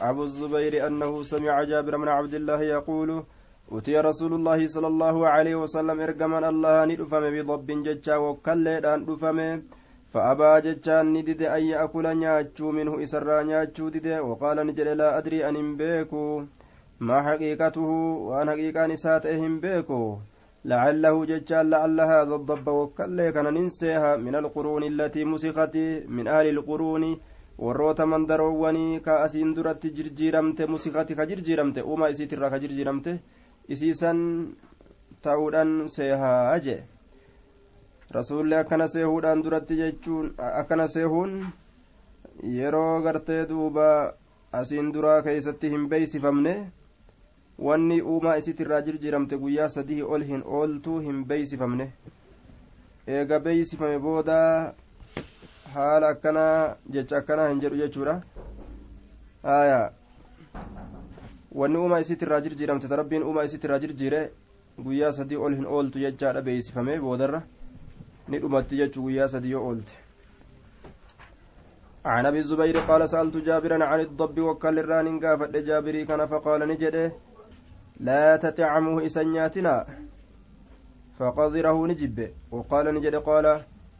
أبو الزبير أنه سمع جابر بن عبد الله يقول أتي رسول الله صلى الله عليه وسلم إرجما الله ندفم بضب ججا وكل أن دفم فأبى ججا ندد أن يأكل نياتشو منه إسرى نياتشو دد وقال نجد لا أدري أن بيكو. ما حقيقته؟ وأن حقيقة نساته بيكو. لعله ججال لعل هذا الضب وكل كان ننسيها من القرون التي مسخت من أهل القرون warroota mandaroowwanii ka asiin duratti jirjiiramte musikati ka jirjiiramte uumaa isiitirraa ka jirjiiramte isiisan ta'uudhaan seehaa jee rasuulli akkana seehuudhaan duratti jechuun akkana seehuun yeroo gartee duuba asiin duraa keeysatti hin beeysifamne wanni uumaa isiitirraa jirjiiramte guyyaa sadii ol hin ooltuu hin beeysifamne eega beeysifame booda haala akkanaa jecha akkanaa hin jedhu jechuudha haya wanni uumaa isiit irraa jirjiiramte ta rabbiin uumaa isiit irraa jirjiire guyyaa sadii ol hin ooltu jechaadha beeysifame boodarra ni dhumatti jechuu guyyaa sadii yoo oolte عن ابي الزبير قال سالت جابرا عن الضب وكل الران قافت جابري كان فقال نجده لا تتعمه اسنياتنا فقذره نجب وقال نجد قال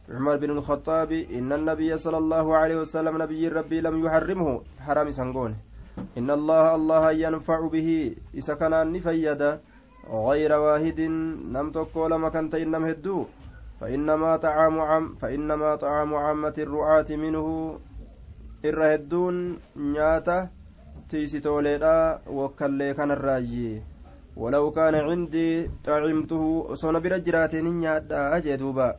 عمر بن الخطاب إن النبي صلى الله عليه وسلم نبي ربي لم يحرمه حرام سنقون إن الله الله ينفع به إذا كان نفيد غير واحد نم تقول ما كنت فإنما طعام عم فإنما طعام عامة الرعاة منه الرهدون نياتا تيسيتوليدا وكالي كان الراجي ولو كان عندي طعمته صنع برجراتين نياتا أجدوبا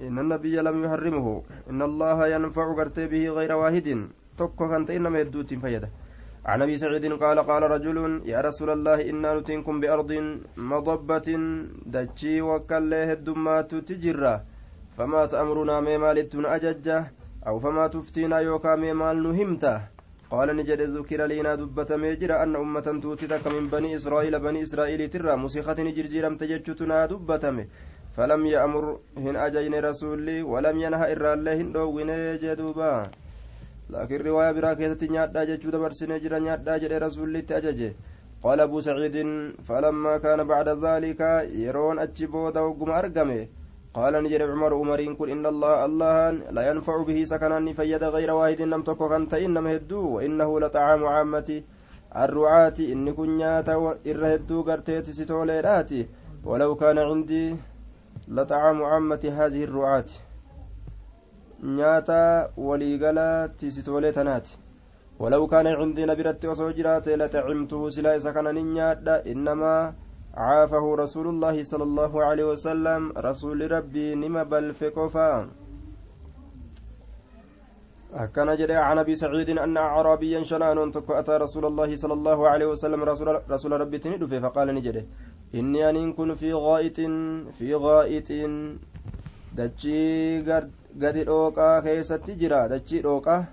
إن النبي لم يحرمه. إن الله ينفع قرتي به غير واحد. تكو كانت إنما يدوت فيده. عن أبي سعيد قال قال رجل يا رسول الله إنا نتينكم بأرض مضبة دجي وكله الدمات تجرة فما تأمرنا ميمال أججة أو فما تفتينا يوكا ميمال نهمته قال نجد ذكر لنا دبة ميجر أن أمة توتتك من بني إسرائيل بني إسرائيل ترى. مسيخة نجرجيرم تججتنا دبة فلم يأمر هن أجين رسولي ولم ينهى إرى الله هن دوغين جدوبا. لكن رواية برا كيست نيادا جدود برسنة جرى نيادا جرى رسولي تأججه قال أبو سعيد فلما كان بعد ذلك يرون أجبو دوغم أرقمه قال نجد عمر عمرين كن إن الله الله لا ينفع به سكنا فيد غير واحد لم تكن كنت إنما هدو وإنه لطعام عامتي الرعاة إن كن إرهدو قرتيت ستوليراتي ولو كان عندي لطعام عامة هذه الرعاة. نياتا وليقلا تيسيتولي تناتي ولو كان عندي نبرت وصوجرات لتعمته سلا كان نياتا إنما عافه رسول الله صلى الله عليه وسلم رسول ربي نما بل فكفا أكن جري عن أبي سعيد أن أعرابيا شنان أتى رسول الله صلى الله عليه وسلم رسول, رسول ربي تندفه فقال نجري inni aniin kun fi gaa'itin fi gaa'itin dachii gadi dhooqaa keessatti jira dachii dhooqaa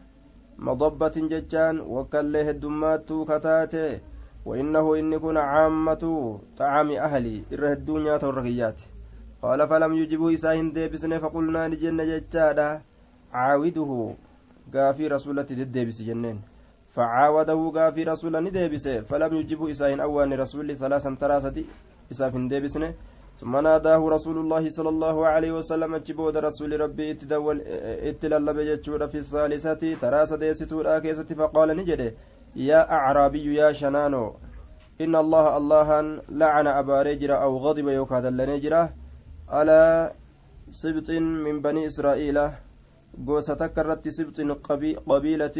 madabbatin jechaan wakkallee heddummaattuu kataate وإنه إن كن عامة طعام أهلي الرهدون يا توركيات قال فلم يجبه إساهن ديبسن فقلنا لجنة جتادا عاوده. قافي رسولة ديبس جنين فعاوده قافي رسولة نديبس فلم يجبه إساهن أوان رسول ثلاثا تراسة isaaf hin deebisne. ثم ناداه رسول الله صلى الله عليه وسلم اجبود رسول ربي اتدول اتللب جتشور في الثالثة ترى سديستور آكيسة فقال نجده يا أعرابي يا شنانو إن الله الله لعن أبا رجرة أو غضب يوكاد لنجرة على سبط من بني إسرائيل قوستك الرت سبط قبيلة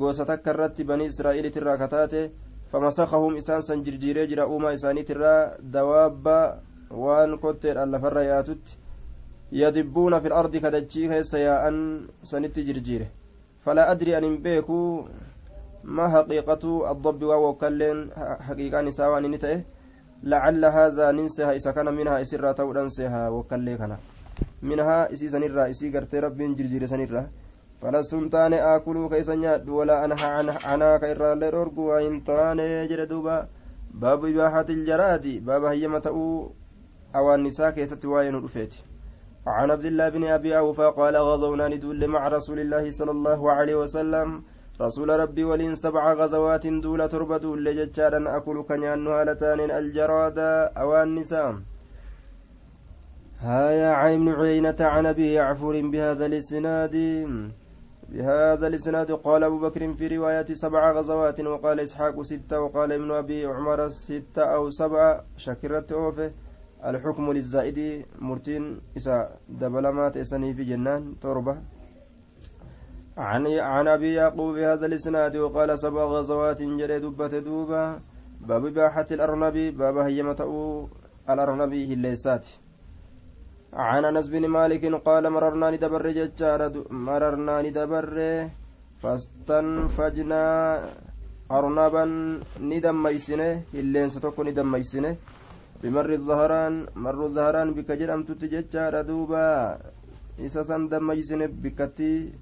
قوستك الرت بني إسرائيل تراكتاته فمسخهم إسان سنجرجيري جرا أوما إساني ترى دواب وان كتر اللفر ياتت يدبون في الأرض كدجي سياء سنت جرجيره فلا أدري أن بيكو ما حقيقة الضب ووكلين حقيقة نساوان نتئه لعل هذا ننسها إذا كان منها إسرة تودنسها وكلي كان منها إسي سنرة إسي قرتي رب جرجير سنرة فلستم تاني آكلوا كيسا نياد ولا أنهى عنها كإرى اللي رورقوا وإن تاني جردوبا باب إباحة الجراد باب هيما تأو أو النساء كيسة وين رفيت عن عبد الله بن أبي أوفى قال غزونا ندول مع رسول الله صلى الله عليه وسلم رسول ربي ولين سبع غزوات دول تربة دول ججارا أكل كنيان هالتان الجراد أو النساء هايا عين بن عيينة عن أبي يعفور بهذا الإسناد بهذا الإسناد قال أبو بكر في رواية سبع غزوات وقال إسحاق ستة وقال ابن أبي عمر ستة أو سبعة شكرت أوفه. الحكم للزائد مرتين إسا دبلمات إساني في جنان تربة. عن عن أبي يعقوب بهذا الإسناد وقال سبع غزوات جري دبة دوبا باب باحة الأرنب باب هيمة الأرنبي الليسات. عن انس بن مالك قال مررنا ندبر ججار مررنا ندبر فاستنفجنا أرنبا ندميسنه اللين ستكون ندميسنه بمر الظهران مر الظهران بك جرمت ججار دوبا dammaysine bikkatti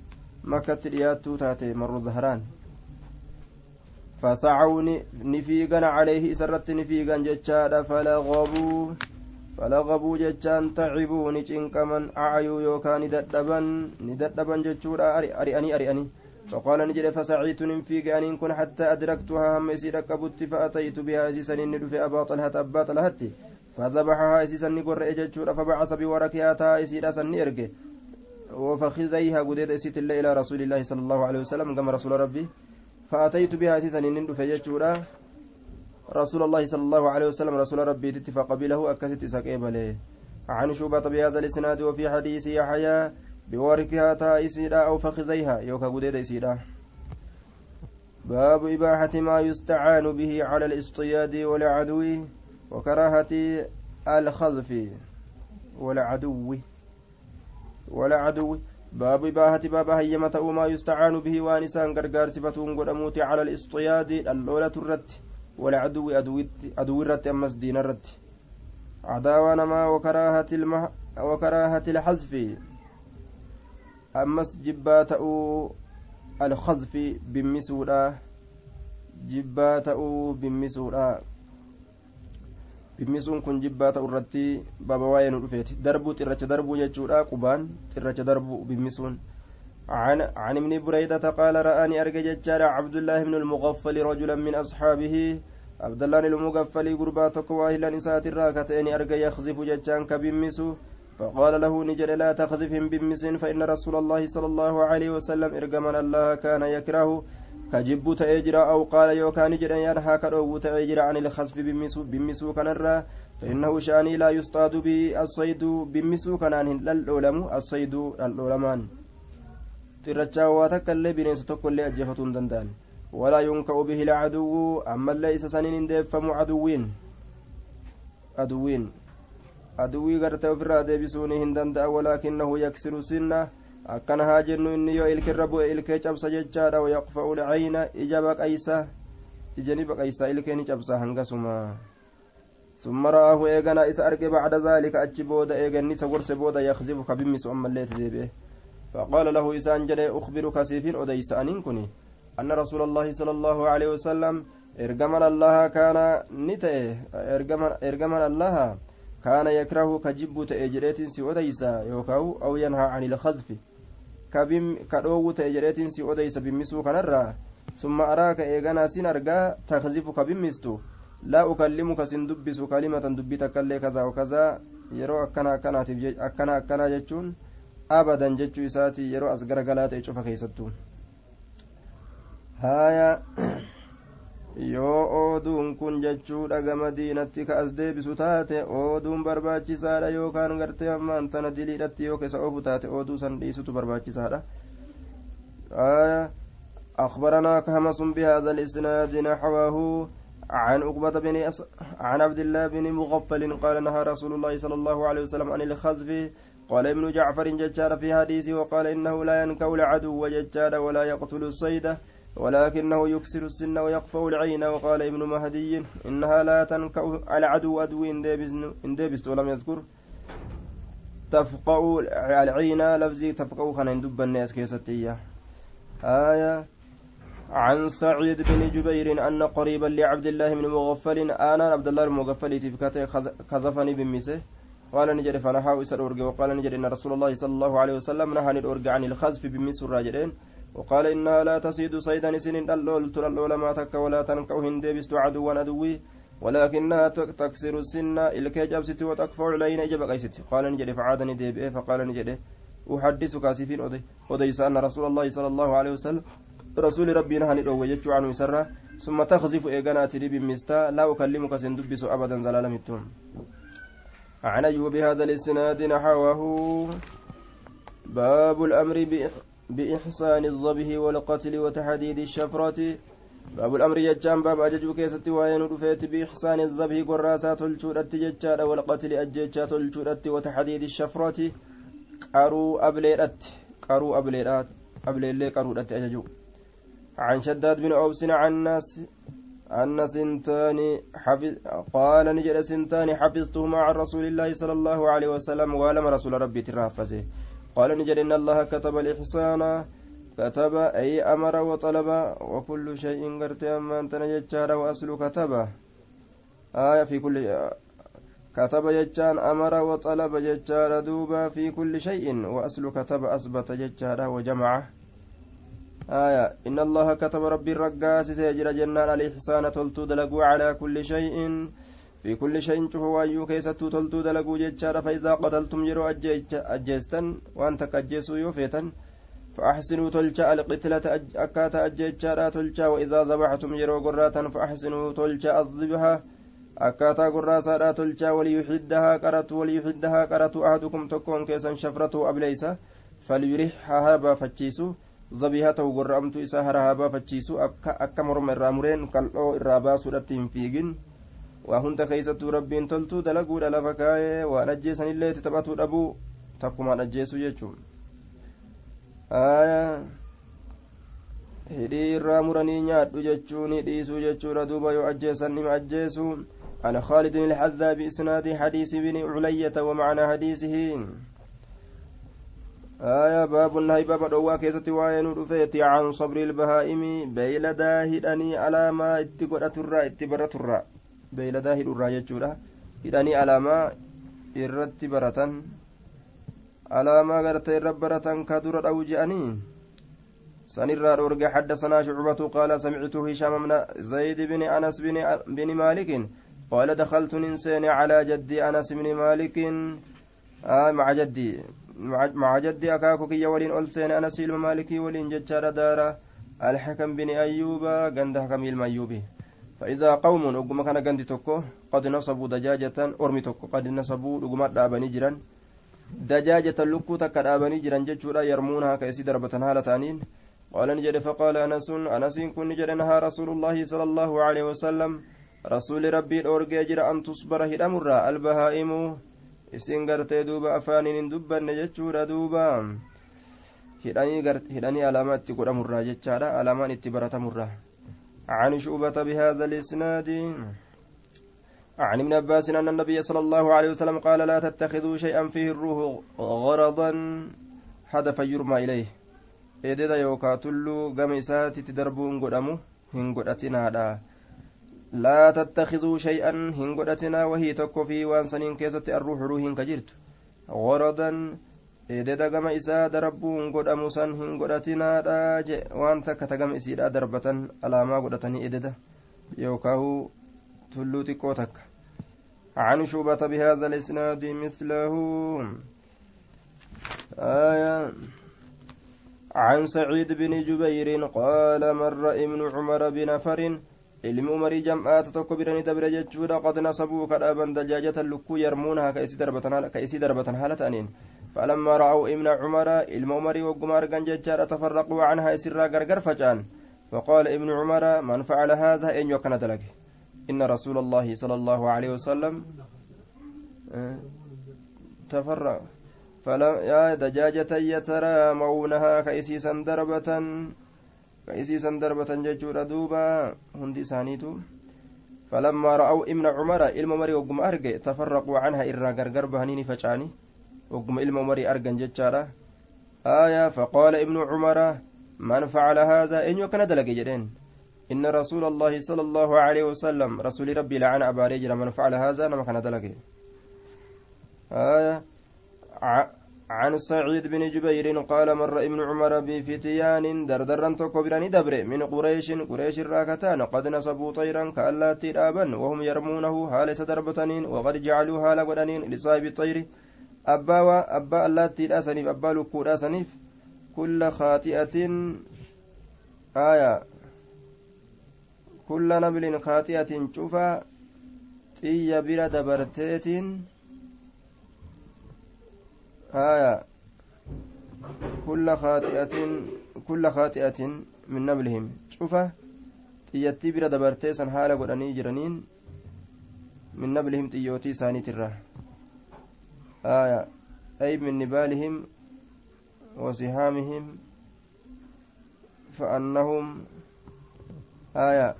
makkatti dhiyaattuu taate marru zahraan fasacuu ni fiigan calayhi isarratti ni fiigan jechaadha falaqabuu ni cinqaman acayuu yookaa ni dadhaban ni dadhaban jechuudha ari'anii ari'anii. فقال نجد فسعيت ننفيق أن كن حتى أدركتها هم يسير قبضت فأتيت بها أسيسا ندف أبا طلحة أبا طلحة فذبحها أسيسا نقر إججور فبعث بوركياتها أسير أسن إرقه وفخذيها قديد أسيت الله إلى رسول الله صلى الله عليه وسلم كما رسول ربي فأتيت بها أسيسا ندف ججورا رسول الله صلى الله عليه وسلم رسول ربي اتفق قبله أكست سكيبله عن شوبة بهذا الإسناد وفي حديث يحيى بوركها تائسيرا أو فخذيها. يوكا قديد إسيرا باب إباحة ما يستعان به على الاصطياد والعدو وكراهة الخذف والعدو. والعدو. باب إباحة باب هيمة ما يستعان به وانسان صفتون قدموت على الاصطياد اللولة والعدو أدو الرت أمس دين الرت عداوة نما وكراهة المح وكراهة الحذف أمس جبا تأو الخذف بمسودا جبا تأو بمسودا bimmisuun kun jibbaa ta'u irratti baaba waa'ee nu dhufeeti darbuu xirracha darbuu jechuudha qubaan xirracha darbuu bimmisuun عن عن ابن بريدة قال رآني أرجع ججار عبد الله بن المغفل رجلا من أصحابه. عبد الله المغفل قرباتك واهلا نسات الراكتين أرجع يخزف ججان كبمسو فقال له نجر لا تخذفهم بمس فإن رسول الله صلى الله عليه وسلم إرجمنا الله كان يكره. كجب تأجر أو قال يوكان نجر ينهى كروب تأجر عن الخذف بمسو بمسو كنرا فإنه شأني لا يصطاد به الصيد بمسو كنان للعلم الصيد العلمان ترجع واتك اللي بنيس تقول لي أجفتون دندان ولا ينكأ به العدو أما ليس سنين ديفم عدوين عدوين aduwwii gartee ofirraa deebisuuni hin danda'a walaakinahu yaksiru sinna akkana haa jennu inni yoo ilkirra bu'e ilkee cabsa jechaadha wayaqfa'u lcayna ija baqaysa ijani baqaysa ilkee ni cabsa hangasuma ثم رآه إيغانا إسا أرقى بعد ذلك أجي بودا إيغاني سورس بودا يخزف كبمس أما الليت ديبه فقال له إسان جلي أخبرك سيفين أديس أنين كني. أن رسول الله صلى الله عليه وسلم إرجمن الله كان نتئ إرجمن الله كان يكره كجب تأجريت سي أديسا يوكاو أو ينهى عن الخذف. كبم كدوو تأجريت سي أديسا بمسو كنرا ثم أراك إيغانا سنرغا تخذف كبمستو لا أكلمك سندبس كلمة دبتك كذا وكذا. yeroo akkana akkanaatiif akkana akkanaa jechuun abadan jechuu isaati yeroo as garagalaa ta'e cufa keessattuu haaya yoo ooduun kun jechuudha gama diinatti ka as deebisu taate ooduun barbaachisaadha yookaan gartee ammaan tana diliidhatti yoo keessa oofu taate ooduu san dhiisutu barbaachisaadha أخبرنا كهمس بهذا الإسناد نحوه عن عقبة بن أس... عن عبد الله بن مغفل قال نهى رسول الله صلى الله عليه وسلم عن الخذف قال ابن جعفر ججار في حديثه وقال إنه لا ينكو العدو ججار ولا يقتل الصيد ولكنه يكسر السن ويقفو العين. وقال ابن مهدي إنها لا تنكأ العدو أدو إن ديبست ولم يذكر. تفقع العين لفظي تفقع كان يندب الناس كيستية آية عن سعيد بن جبير أن قريبا لعبد الله بن مغفل أنا عبد الله المغفل تفكته خذفني بمسه قال نجد فنهاه إسر أرجع وقال نجد إن رسول الله صلى الله عليه وسلم نهى الأرجع عن الخزف بمس الراجلين وقال إنها لا تصيد صيدا سن اللول تلول ما تك ولا تنكو هندي بست عدوا عدوي ولكنها تكسر السن إلكي جبست وتكفر لين إجب قيست. قال نجد فعادني ديبئ فقال نجد أحدثك كاسفين أدي أديس أن رسول الله صلى الله عليه وسلم رسول ربي نهى ندعو يجو عنه ثم تخزف إيغانا تري بمستا لا أكلمك سندبس أبدا زلال متون عن أيوب بهذا الإسناد نحوه. باب الأمر بإحسان الظبه والقتل وتحديد الشفرة. باب الأمر يجان باب أججو كيستي وين رفيت بإحسان الظبه قراسات الجودة ججان والقتل أججات الجودة وتحديد الشفرة. قروا أبليرات قروا أبليرات أبليلي قروا أججو. عن شداد بن أوس عن ناس أن سنتان حفظ قال نجد سنتان حفظته مع رسول الله صلى الله عليه وسلم ولم رسول ربي ترافزه. قال نجد إن الله كتب الإحسان كتب أي أمر وطلب وكل شيء قرت أما أنت نجد وأصل كتب. آية في كل كتب ججان أمر وطلب ججار دوبا في كل شيء وأصل كتب أثبت ججار وجمعه. آية إن الله كتب ربي الرقاس سيجرى جنان الإحسان تلتو دلقوا على كل شيء. في كل شيء شوفوا أيو كيستو تلتو دلقوا جيتشارا فإذا قتلتم جرو أجيستن وأنت كجيسوا يوفيتا فأحسنوا تلجا القتلة أكاتا أجيتشارا تلجا وإذا ذبحتم جرو قراتا فأحسنوا تلجا الذبحة akkaataa gorraasaadhaa tolchaa waliyuxiddahaa qaratu waliyuxiddahaa qaratu ahadukum tokkoon keessan shafratu ableysa falyurix haa habaafachiisu zabihaa ta'u gorra'amtu isaa hara haa baafachiisu akka morma irraa mureen qal'oo irraa baasuudhatti hin fiigin waa hunda keeysattuu rabbiin toltuu dalaguudha lafa kaa'ee waan ajjeesanillee itti taphatuu dhabuu takkumaan ajjeesuu jechuun hidhii irraa muranii nyaadhu jechuun dhiisuu jechuudha duuba yoo ajjeesan nima ajjeesu عن خالد الحذا بإسناد حديث بن علية ومعنى حديثه آية باب النهي باب دوا كيستي وين رفيت عن صبر البهائم بيلدا هداني على ما اتقرت الرا اتبرت الرا بيلدا هد الرا يجورا هداني على ما irratti baratan. Alaamaa gartee irra baratan ka dura dhawu je'anii? Sanirraa dhoorge حدثنا شعبة قال سمعت هشام بن زيد بن أنس بن, بن مالك قال دخلت ننسين على جدي أنس بن مالك آه مع جدي مع جدي أكاكو كي ولين ألسين أنا سيلم مالكي ولين ججار دارا. الحكم بن أيوب قند حكم المأيوبي فإذا قوم أقوم كان قند توكو قد نصبوا دجاجة أرمي توكو. قد نصبوا أقوم دابني جران دجاجة لكو تكا دابني جران ججورا يرمونها كيسي دربة هالتانين. قال نجد فقال أنس أنس كن نجد نهى رسول الله صلى الله عليه وسلم. رسول ربي الأورجي أن تصبر هدمر البهائم isin gartee duuba afaaniin hin dubbanne jechuudha duuba. Hidhanii alaamaa itti godhamurraa jechaadha. Alaamaan itti baratamurraa عن شعبة بهذا الإسناد عن ابن عباس أن النبي صلى الله عليه وسلم قال لا تتخذوا شيئا فيه الروح غرضا هدفا يرمى إليه إيديدا يوكا تلو قميسات تدربون قدمو هن لا تتخذوا شيئا هنغدتنا وهي تكو في وانسنين كيست الروح روح كجرت gama isaa darabbuun godhamu san hin godhatinaadha je waan takka ta gama isiidha darbatan alaamaa godhatanii ededa yookaahu tulluu xiqqoo takka عن شعبة بهذا الإسناد مثله آية عن سعيد بن جبير قال مر ابن عمر بنفر ilmi umarii jam'aata tokko biranii dabire jechuudha. Qad nasabuu kadhaaban dajaajata lukkuu yarmuunaha ka isii darbatan haala ta'aniin. فلما رأوا ابن عمر علم عمر وقما أرقن ججار تفرقوا عنها إسرا غرغر فجان فقال ابن عمر من فعل هذا إن يكن دلك إن رسول الله صلى الله عليه وسلم تفرق فلم يا دجاجة يترامونها كيسيسا دربة ka isiisan darbatan jechuudha duuba hundi فلما رأوا ابن عمر إلما مري وقم أرجع تفرقوا عنها إرا غرغر بهنيني فجاني وقم إلما مري أرجن جتشارا آية فقال ابن عمر من فعل هذا إن يكن دلق جدين إن رسول الله صلى الله عليه وسلم رسول ربي لعن أبا رجل من فعل هذا نما كان دلق آية عن سعيد بن جبير قال مر ابن عمر بفتيان دردرا تكبرني دبر من قريش قريش الراكتان قد نصبوا طيرا كاللاتي الآبا وهم يرمونه هالة دربتنين وقد جعلوا هالة قدنين لصاحب الطير. أبا وأبا اللاتي الأسنيف أبا لكو كل خاطئة آية. كل نبل خاطئة شوفا. xiyya bira dabarteetiin haya kulla khaati'atin kulla khaati'atin min nablihim cufa xiyyattii bira dabartee san haala godhanii jiraniin min nablihim xiyyootii isaaniitirra haya ay min nibaalihim وسهامهم فأنهم آية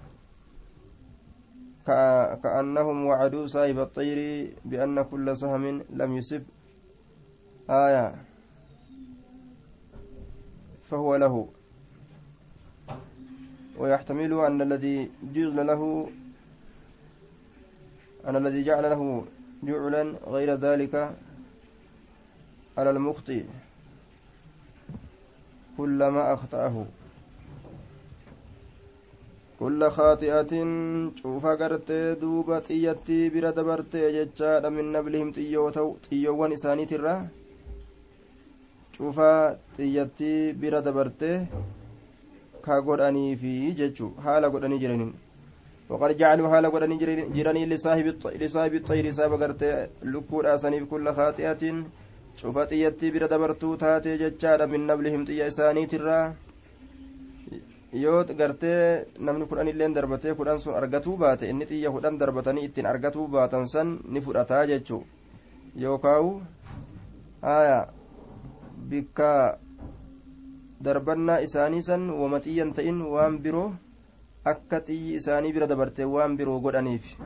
كأنهم وعدوا صاحب الطير بأن كل سهم لم يصب آية. فهو له. ويحتمل أن الذي جعل له أن الذي جعل له جعلا غير ذلك على المخطئ. كلما أخطأه. كل خاطئة شوفا قرتي دوبا تيتي برد برتي من نبلهم تيو تيو ونساني تره cuufa xiyyattii bira dabartee ka godhaniifi jechu haala godhanii jiraniin وقد جعلوا حال قدني جيراني لصاحب لصاحب الطير ساب غرتي لكودا سنيف كل خاطئة شوفت يتي بر دبرتو تاتي ججارا من نبلهم تيا إساني ترى yoo gartee namni kudhan illee darbatee kudhan sun argatuu baate inni xiyya kudhan darbatanii ittiin argatuu baatan san ni fudhataa jechuu yookaawu haya bikka darbannaa isaanii san wama xiyyan ta'in waan biroo akka xiyyi isaanii bira dabartee waan biroo godhaniif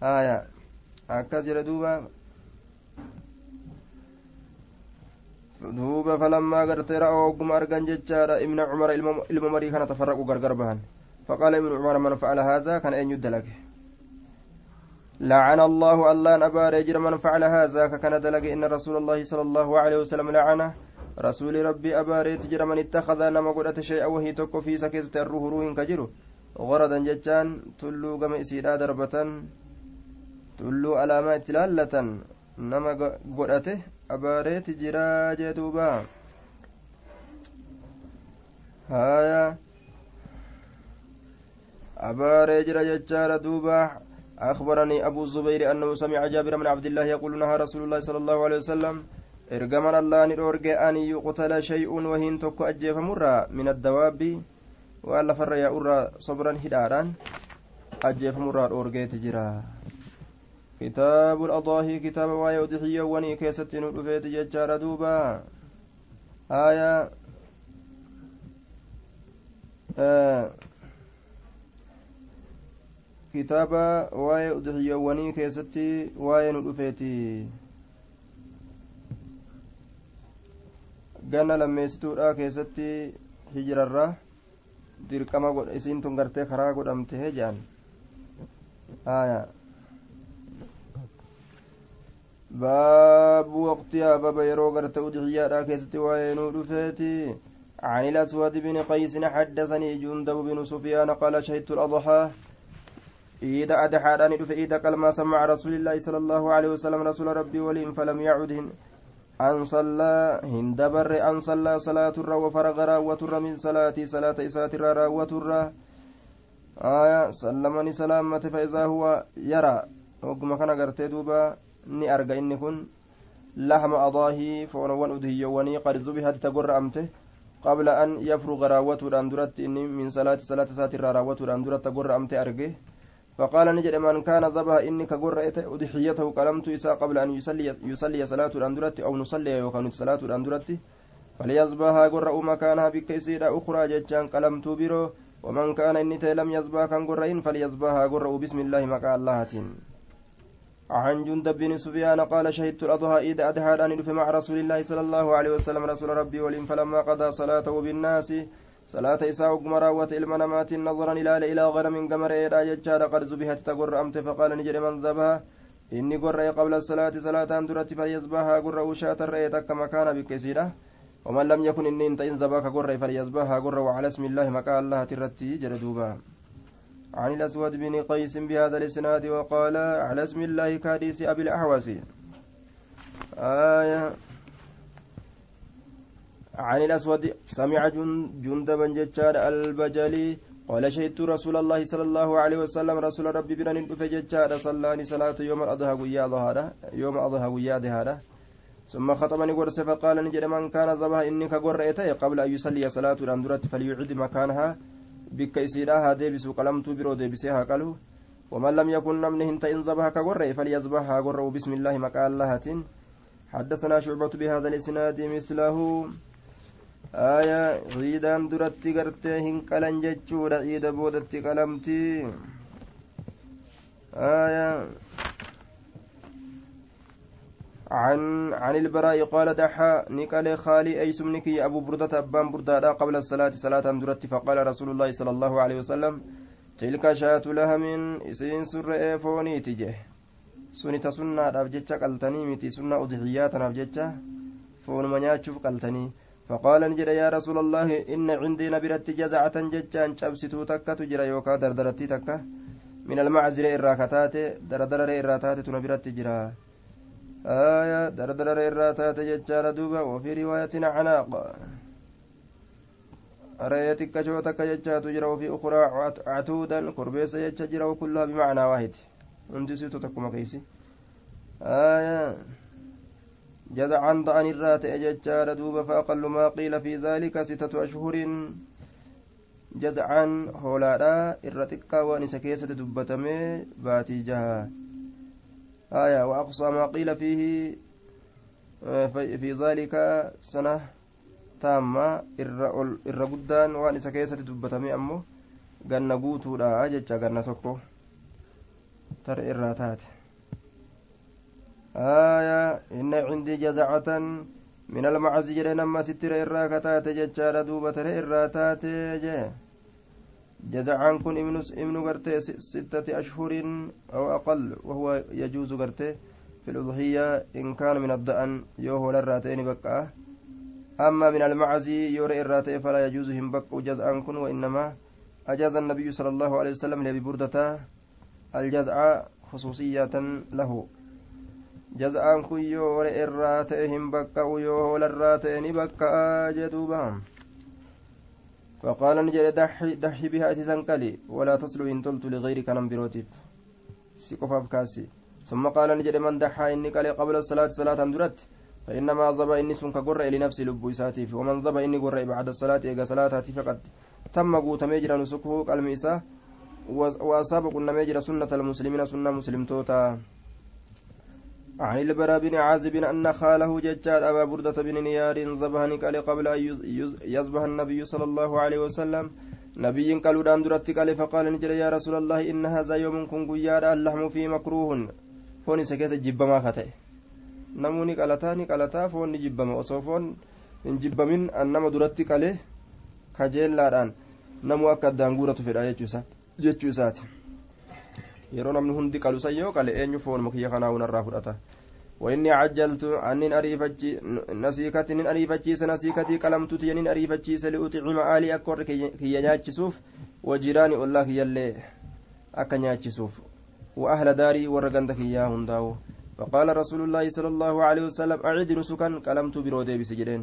haya akkas jedhe duuba duuba falammaa gartee ra'oo ogguma argan jechaadha ibna cumara ilma marii kana tafarraqu gargar bahan فقال ابن عمر من فعل هذا كان أن يدلك لعن الله الله أبار يجر من فعل هذا كان دلق إن رسول الله صلى الله عليه وسلم لعنه. رسول ربي أبار تجر من اتخذ نما قدرت شيئا وهي تكو في سكيزة الروح روح كجرو غردا ججان تلو قم إسيرا دربة تلو علامات لالة نما قدرته abaareeti jiraa jee duuba haya abaaree jira أخبرني أبو الزبير أنه سمع جابر بن عبد الله يقول نهى رسول الله صلى الله عليه وسلم إرجمنا الله نرجع أن يقتل شيء وهين تك أجيف مرة من الدواب وألا فر يا أرى صبرا هدارا أجيف مرة أرجع تجرا. كتاب الأضاحي كتاب واي أضحية وني كيست ندفيت ججار دوبا. آية آه kitaaba waa'ee udhiyyawwanii keessatti waa'ee nu dhufeeti ganna lammeessituudha keessatti hijirarra dirqama isiin tun gartee karaa godhamte jedhan aya باب وقتها باب يرو غرت أدعيا كيست وينو دفيتي عن الأسود بن قيس حدثني جندب بن سفيان قال شهدت الأضحى إذا أدحى دف إذا كلمة سمع رسول الله صلى الله عليه وسلم رسول ربي وليم فلم يعد أن صلى هندبر أن صلى صلاة الرا وفرغ راوة من صلاة صلاة إسات الرا راوة آية سلمني سلامة فإذا هو يرى وقم كان قرتي دوبا ni arga inni kun lahma adaahii foonawwan udhiyyowwanii qad zubihati tagorra amte qabla an yafruga raawwatuudhaan duratti inni min salaati salaata isaatirraa raawwatuudhaan duratti tagorra amte arge فقال نجد من كان ذبح إني كجر أضحيته قلمت إساء قبل أن يصلي يصلي صلاة الأندرة أو نصلي وكانت صلاة الأندرة فليصبها قر مكانها بكيسير أخرى ججان قلمت برو ومن كان إني لم يصبها كان قرين فليصبها قر بسم الله مكان الله. عن جندب بن سفيان قال شهدت الأضحى إذ أدهى أن مع رسول الله صلى الله عليه وسلم. رسول ربي ولم فلما قضى صلاته بالناس صلاة إساء وقمراوة المنامات نظرا إلى إلى غنم قمر يجار قد زبهت تقر أمت فقال نجري من ذبها inni gorra'e qabla salaati salaataan duratti falyasbahaa gorra'uu shaata re'ee takka makaana biqqisiidha ومن لم يكن إني إنت إن زباك قرة فليزبها قرة وعلى اسم الله مكان الله ترتي جردوبا عن الأسود بن قيس بهذا الإسناد وقال على اسم الله كحديث أبي الأحوص آية عن الأسود سمع جندبا ججار البجلي قال شهدت رسول الله صلى الله عليه وسلم رسول ربي بنا ندف ججار صلاني صلاة يوم الأضحى ويا ظهره يوم الأضحى ويا ظهره ثم خطبني قرص فقال نجد من كان ذبح إني كقر قبل أن يصلي صلاة الأندرة فليعد مكانها. بك إسيراها ديبس قلمت برو ديبسها قالوا ومن لم يكن نمنه انت إن ذبح كقر فليذبحها قر بسم الله مكان الله حدثنا شعبة بهذا الإسناد مثله. Aayaa ciidaan duratti gartee hin qalan jechuudha ciida boodatti qalamti. Aayaa عن عن البراء قال دحى نقل خالي أي سمنك أبو بردة أبان بردة قبل الصلاة صلاة درت فقال رسول الله صلى الله عليه وسلم تلك شاة لها من إسين سر فوني تجه سنة سنة أبجتش قلتني متي سنة أضحيات أبجتش فون منياتشوف قلتني فقال نجد يا رسول الله إن عندي نبرت جزعة ججان شبستو تكة تجرى يوكا دردرتي تكة من المعزل إراكتات دردر إراتات تنبرت جرى. آية دردر إراتات ججال دوبا وفي رواية عناق. رأيتك كشوتك ججا تجرى وفي أخرى عتودا كربيس ججا وكلها بمعنى واحد. عندي سيتو تكما كيسي آية. جزعا ضعن الرات أججار دوب فأقل ما قيل في ذلك ستة أشهر. جزعا هولادا الرتكا وانس كيسة دبتمي باتي جها آية وأقصى ما قيل فيه في ذلك سنة تامة irra guddaan waan isa keessatti dubbatame ammoo ganna guutuudha jecha ganna tokko آية إن عندي جزعة من المعز جرين ستر إرا كتات ججار دوبة إرا تاتي جزعان كن ابن قرتي ستة أشهر أو أقل وهو يجوز قرتي في الأضحية إن كان من الدأن يوهو للراتين بقى أما من المعز يوري الراتي فلا يجوز هم بق جزعان كن وإنما أجاز النبي صلى الله عليه وسلم لأبي بردة الجزع خصوصية له jaz'aan kun yoo hore irraa ta'e hin bakka'u yoo hoolarraa ta'e ni bakka'aa jedhuuba فقال نجد دحي دحي بها أسيسا قلي ولا تصل إن تلت لغيرك نم بروتيف سيقف أبكاسي ثم قال نجد من دحى إني قلي قبل الصلاة صلاة درت فإنما ضبا إني سنك قرأ لنفسي لبو إساتيف ومن ضبا إني قرأ بعد الصلاة إيقا صلاة فقد تم قوت ميجرا نسكه قلم إساه وأصاب قلنا ميجرا سنة المسلمين سنة مسلم توتا عن البراء بن عازب أن خاله ججال أبا بردة بن نيار ذبحني قال قبل أن يذبح النبي صلى الله عليه وسلم. نبي قالوا دان درت قال فقال نجل يا رسول الله إن هذا يوم كن قياد اللحم فيه مكروه فوني سكيس جبما كتئ. نموني قالتاني قالتا فوني جبما وصوفون إن جبمين أنما درت قال كجيل لاران. نمو أكا دانغورة في الآية جيتشو ساتي yeroo namni hundi qalusan yoo qale eenyu foonuma kiyya kanaa hunarraa fudhata. وإني عجلت أن أريفتشي نسيكتي إن أريفتشيس نسيكتي قلمت تينين أريفتشيس لأطعم آلي أكور كي يناتشسوف وجيراني الله يلي أكا ناتشسوف وأهل داري ورقندك إياه هنداو فقال رسول الله صلى الله عليه وسلم أعد نسكا قلمت برودي بسجدين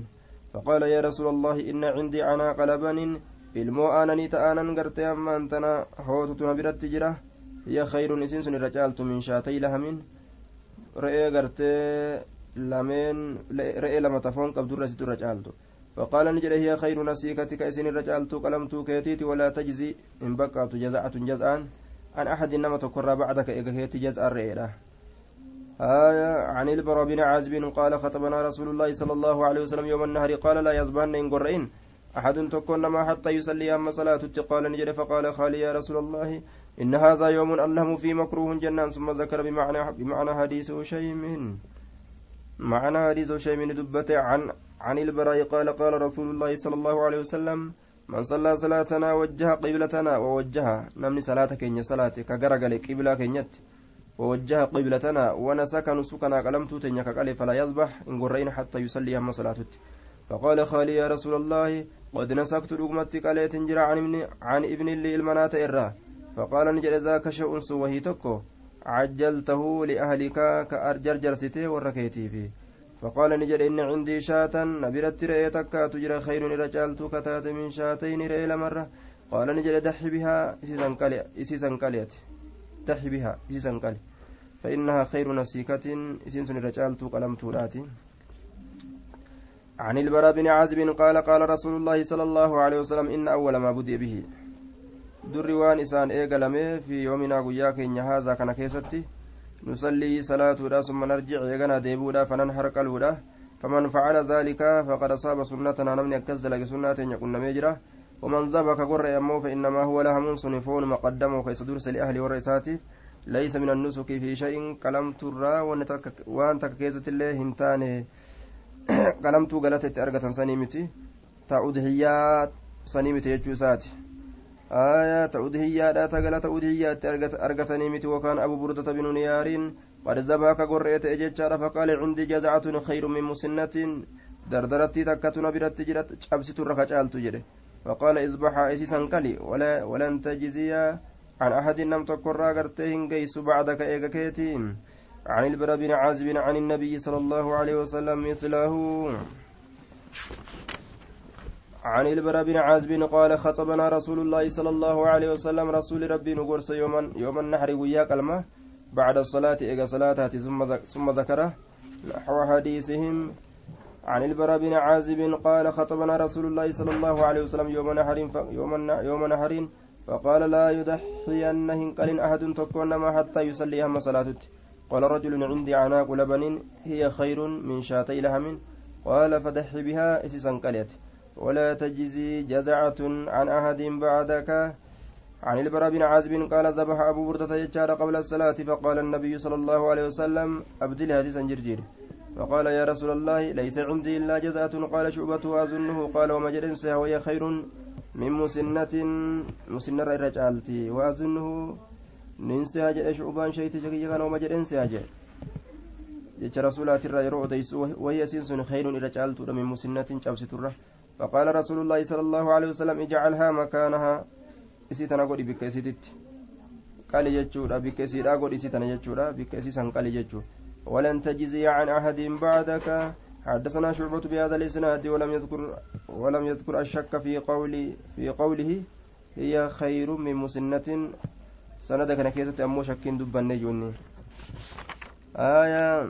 فقال يا رسول الله إن عندي عناق لبن ilmoo aananii ta'aanan gartee amma antana hootutu hiya khayrun isin sun irra caaltu min shaatay lahamin. Re'ee gartee lameen re'ee lama tafoon qabdurra isitu فقال نجد هي خير نسيكتك إسن الرجال قلمت كيتيت ولا تجزي إن بقعت جزعة جزعان عن أحد إنما تكر بعدك إجهيت جزء الرئيلة آية عن البراء بن عازب قال خطبنا رسول الله صلى الله عليه وسلم يوم النهر قال لا يزبهن إن قرئين أحد تكون ما حتى يصلي أما صلاة قال نجد فقال خالي يا رسول الله إن هذا يوم اللهم في مكروه جنان ثم ذكر بمعنى بمعنى حديث من معنى حديث من دبته عن عن البراء قال قال رسول الله صلى الله عليه وسلم من صلى صلاتنا وجه قبلتنا ووجه نمني صلاتك إن صلاتك كجرجل قبلة كنيت ووجه قبلتنا ونسك نسكنا قلمت تنيك قال فلا يذبح إن قرين حتى يصلي هم صلاته فقال خالي يا رسول الله قد نسكت رقمتي قال تنجر عن ابن عن ابن لي المنات إراه فقال نجد ذاك شيء سوهي تكو عجلته لأهلك كأرجر سته وركيتي فيه. فقال نجد إن عندي شاة نبرت رأي تكا تجرى خير رجالت كتات من شاتين رأي لمرة. قال نجد دحي بها إسيسا قليت دحي بها إسيسا قلي فإنها خير نسيكة إسيسا رجالت قلمت راتي عن البراء بن عازب قال قال رسول الله صلى الله عليه وسلم إن أول ما بدي به. Durri waan isaan eegalame fi yoominaa guyyaa keenya haazaa kana keessatti nusallii salaatuudha summa narjic eeganaa deebuudha fanan harqaluudha faman facala daalika faqad asaaba sunnatanaa namni akkas dalage sunnaa teenya qunnamee jira ومن ذبك قرأ أمه فإنما هو لهم صنفون مقدم كيس درس لأهل ورئيساته ليس من النسك في شيء كلام ترى وان تككيزة الله هنتاني كلام تو غلطت أرغة سنيمتي تعودهيات سنيمتي يجو ساتي آية تأودهية تقل تأودهية أرقتني مت وكان أبو بردة بن نيار قد ذبحك قريت إجتشار فقال عندي جزعة خير من مسنة دردرتي تكتنا برت جرت شبست الركعة تجري فقال اذبح إسيسا كلي ولا ولن تجزي عن أحد نم تقرى قرتين قيس بعدك إيقكيتين عن البراء بن عازب عن النبي صلى الله عليه وسلم مثله عن البراء بن عازب قال خطبنا رسول الله صلى الله عليه وسلم رسول ربي نقرس يوما يوم النحر ويا كلمة بعد الصلاة إيجا صلاة ثم ذكره. نحو حديثهم عن البراء بن عازب قال خطبنا رسول الله صلى الله عليه وسلم يوم نحر يوم يوم نحر فقال لا يضحين قال أحد تكون ما حتى يصلي هم صلاته قال رجل عندي عناق لبن هي خير من شاتي لهم قال فدح بها إسسا قلت ولا تجزي جزعة عن أحد بعدك. عن البراء بن عازب قال ذبح أبو بردة يجار قبل الصلاة فقال النبي صلى الله عليه وسلم أبدل هذه جرجير. فقال يا رسول الله ليس عندي إلا جزعة. قال شعبة أظنه. قال وما جرنسها وهي خير من مسنة مسنة رجالتي. وأظنه ننسى جل شعبان شيء تجي كان وما جرنسها جل yeroo odeysu wayya isiin sun khayrun irra caaltuudha min musinnatin cabsiturra فقال رسول الله صلى الله عليه وسلم اجعلها مكانها. إسيتنا قولي بك إسيتت قال يجورا بك إسيرا قولي إسيتنا يجورا بك إسيسا قال يجور ولن تجزي عن أحد بعدك. حدثنا شعبة بهذا الإسناد ولم يذكر ولم يذكر الشك في قول في قوله هي خير من مسنة. سندك نكيسة أمو شك دبا نجوني. آية.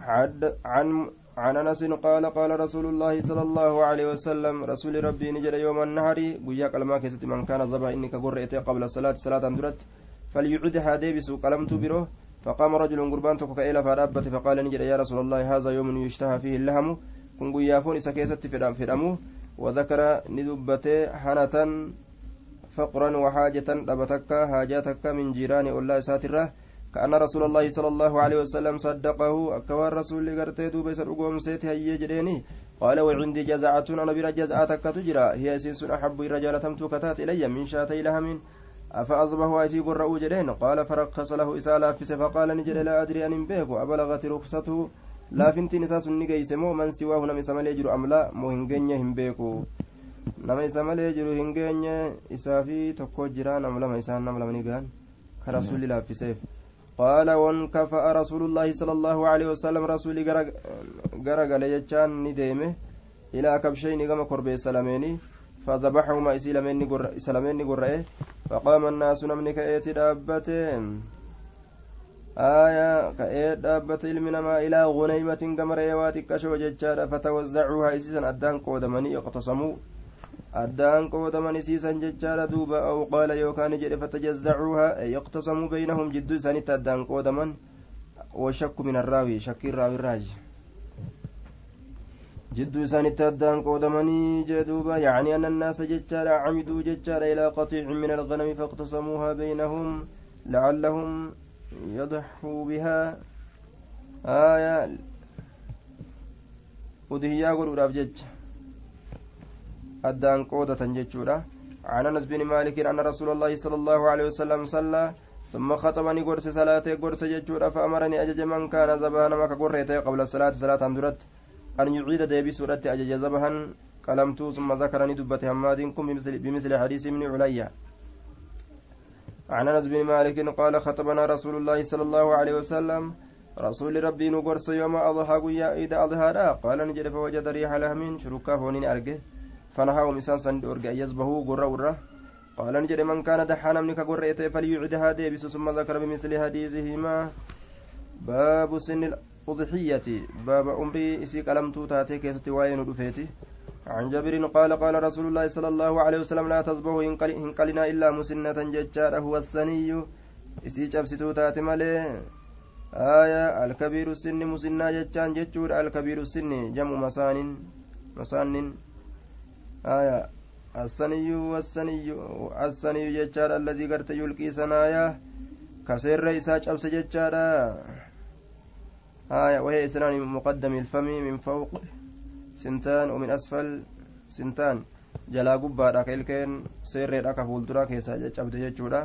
حد عن عن أنس قال قال رسول الله صلى الله عليه وسلم رسول ربي نجد يوم النهر قيا قلما كيست من كان ذبح انك قرئت قبل الصلاه صلاة درت فليعدها ديبس قلمت بره فقام رجل قربان تكو كإلى فرابت فقال نجد يا رسول الله هذا يوم يشتهى فيه اللهم كن قيافون إسا كيست فدامو وذكر ندبته حنة فقرا وحاجة دبتك حاجاتك من جيران الله ساترة كأن رسول الله صلى الله عليه وسلم صدقه أكوان رسول قرتي دوبي سرقوم سيتي هي جريني قال وعندي جزعة أنا برا جزعتك تجرى هي سنس أحب الرجال تمتو كتات إلي من شاتي لهم أفأصبه أيسي قرأوا جرين قال فرقص له إسالا فس فقال نجر لا أدري أن بيك. أبلغت رخصته. لا فنتي نساس نجيس مو. من سواه نمي سمالي جرو أم لا؟ مو هنجنيه هم بيكو nama isa malee jiru hin geenye isaa fi tokko jira nam lama isaan nam lama قال وانكفأ رسول الله صلى الله عليه وسلم رسول غرغل يجان نديمه إلى كبشين كما قرب سلاميني فذبحهما إسلامين قرأه فقام الناس نمن كأيت دابتين آية كأيت دابت المنما إلى غنيمة كما ريواتك كشو ججارة فتوزعوها إسيسا أدان قودمني اقتصموا addaan qoodaman isiisan jechaadha duuba aw qaala yookaan jedhe fatajazzacuuha yaqtasamuu baynahum jidduu isaanitti addaan qoodaman washakku min arraawi shakkiin raawirraaji jidduu isaanitti addaan qoodamanii jee duuba yacni anna annaasa jechaadha camiduu jechaadha ilaa qaxiicin min alganami faqtasamuuha baynahum lacallahum yadxuu bihaa aya udhiyyaa godhuudhaaf jecha addaan qoodatan jechuudha. عن انس بن مالك ان رسول الله صلى الله عليه وسلم صلى ثم خطبني قرص صلاة قرص ججورا فأمرني أجج من كان زبانا ما كقريته قبل الصلاة صلاة درت أن يعيد ديبي سورة أجج زبها قلمت ثم ذكرني دبة حماد بمثل, بمثل حديث ابن عليا عن انس بن مالك قال خطبنا رسول الله صلى الله عليه وسلم رسول ربي نقرص يوم أضحى قيا إذا أضحى قال نجد فوجد ريح لهم شركا فونين أرجه فنهاهم إسان سند أرجع يزبه قرة ورة قال نجد من كان دحانا منك قرة فليعدها ديبس ثم ذكر بمثل حديثهما. باب سن الأضحية. باب أمري إسي قلمتو تاتي كيست وين رفيتي عن جابر قال قال رسول الله صلى الله عليه وسلم لا تصبحوا إن قلنا إلا مسنة ججار هو الثني. إسي جبستو تاتي مالي آية الكبير السن مسنة ججان ججور الكبير السن جمع مسان مسان آية الثني والثني الثني ججار الذي قرت يلقي سنايا كسر إسا جبس ججار آية وهي إسنان مقدم الفم من فوق sintaan ومن أسفل ka ilkeen seerreedha ka fuulduraa keessaa caccabde jechuudha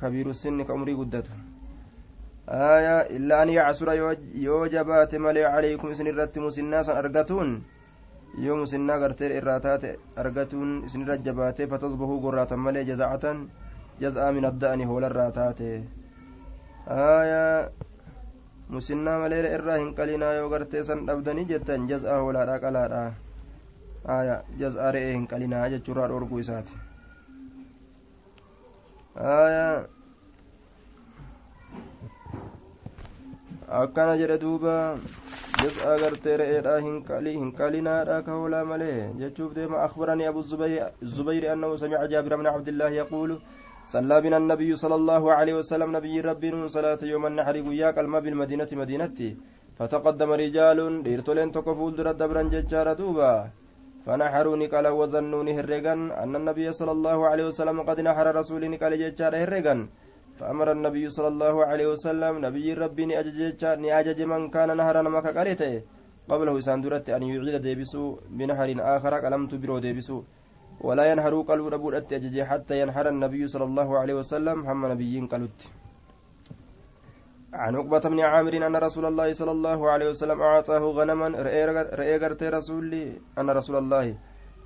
kabiiru sinni ka umrii guddatu aya illaa an yacsura yoo jabaate malee calaykum isin irratti musinnaa san argatuun yoo musinnaa gartee irraa taate argatuun isinirra jabaate fatasbahuu gorraatan malee jazacatan jaz'aa min adda'ani hoolarraa taate aya musinnaa malee irraa hin qalinaa yoo gartee san dhabdanii jettan jaz'aa hoolaadha qalaadha aya jaz'aa re'ee hin qalinaa jechuurraa dhoorguu isaati aya akkana jedhe duuba jaz'aa gartee re'eedha hin qalinaadha ka hoolaa malee jechuuf deema. Akhbaranii abu zubayri annahu samica jaabira bna cabdillaahi yaquulu صلى بنا النبي صلى الله عليه وسلم نبي ربي صلاة يوم النحر وياك الماء بالمدينة مدينتي فتقدم رجال ديرتولين تكفول در دبرا ججار دوبا فنحروني قال وظنوني هرقا أن النبي صلى الله عليه وسلم قد نحر رسولي قال ججار هرقا فأمر النبي صلى الله عليه وسلم نبي ربي نأجج من كان نهرا مكا قريته قبله ساندرت أن يعيد ديبسو بنهر آخر قلمت برو ديبسو. ولا ينهروا قالوا ربو أتجج حتى ينهر النبي صلى الله عليه وسلم هم نبيين قالت عن عقبة بن عامر أن رسول الله صلى الله عليه وسلم أعطاه غنما رأي قرتي رسولي أن رسول الله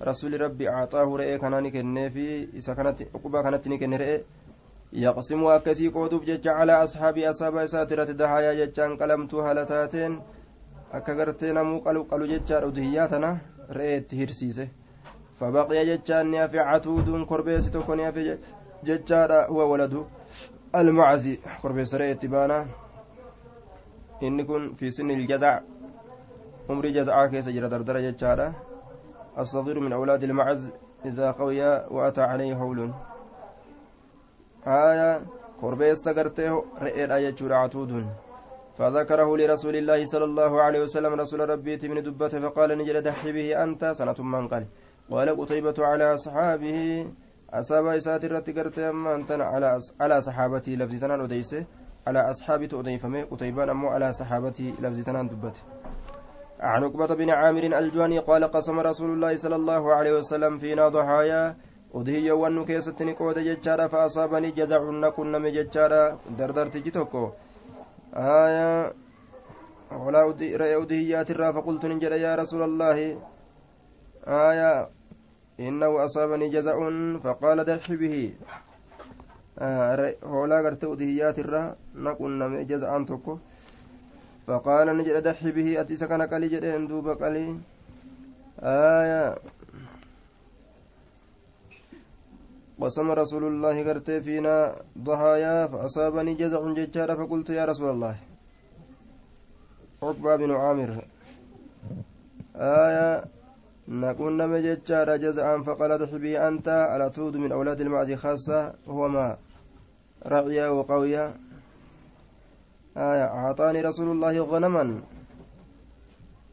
رسول ربي أعطاه رأي كانني كنفي إذا كانت عقبة كانت نكن رأي. يقسم أكسي قودوب جج على أصحاب أصحاب ساترة دهايا ججان قلمت هالتاتين akka gartee namuu qalu qalu jechaadha udihiyyaatana re'eetti hirsiise فبقي جتان نافع عتود كربيس تكون نافع جتان هو ولد المعزي كربيس رأيت بانا. إن كن في سن الجزع. عمري جزعا كيس جرى دردرة جتان الصغير من أولاد المعز إذا قوي وأتى عليه حول آية كربيس سقرته رأيت آية عتود فذكره لرسول الله صلى الله عليه وسلم رسول ربي من دبته فقال نجل دحي به أنت سنة من قال. قال قتيبة على أصحابه أصاب إسات الرتقرت أما أنتن على على صحابتي لفظتنا أديسه على أصحابي تؤديفمي قتيبة أمو على صحابتي لفظتنا دبته عن عقبة بن عامر الجواني قال قسم رسول الله صلى الله عليه وسلم فينا ضحايا udhiyya wannu keessatti ni qooda jechaadha fa'asaabanii jaza'uun nakuun name jechaadha dardartichi tokko aya hoolaa re'ee udhiyyaatirraa faqultu nin jedha yaa rasuula allaahi aya innahu asaabanii jaza'uun faqaala daxi bihi hoolaa garte udhiyyaatirraa naquun name jaza'aan tokko faqaala ni jedha daxi bihi ati isa kana qalii jedheen duuba qalii aya قسم رسول الله قرتي فينا ضحايا فأصابني جزع ججارة فقلت يا رسول الله. عقبة بن عامر. آية نكون نمي ججارة جزعا فقال تحبي أنت على تود من أولاد المعزي خاصة؟ هو ما رعيا وقويا آية أعطاني رسول الله غنما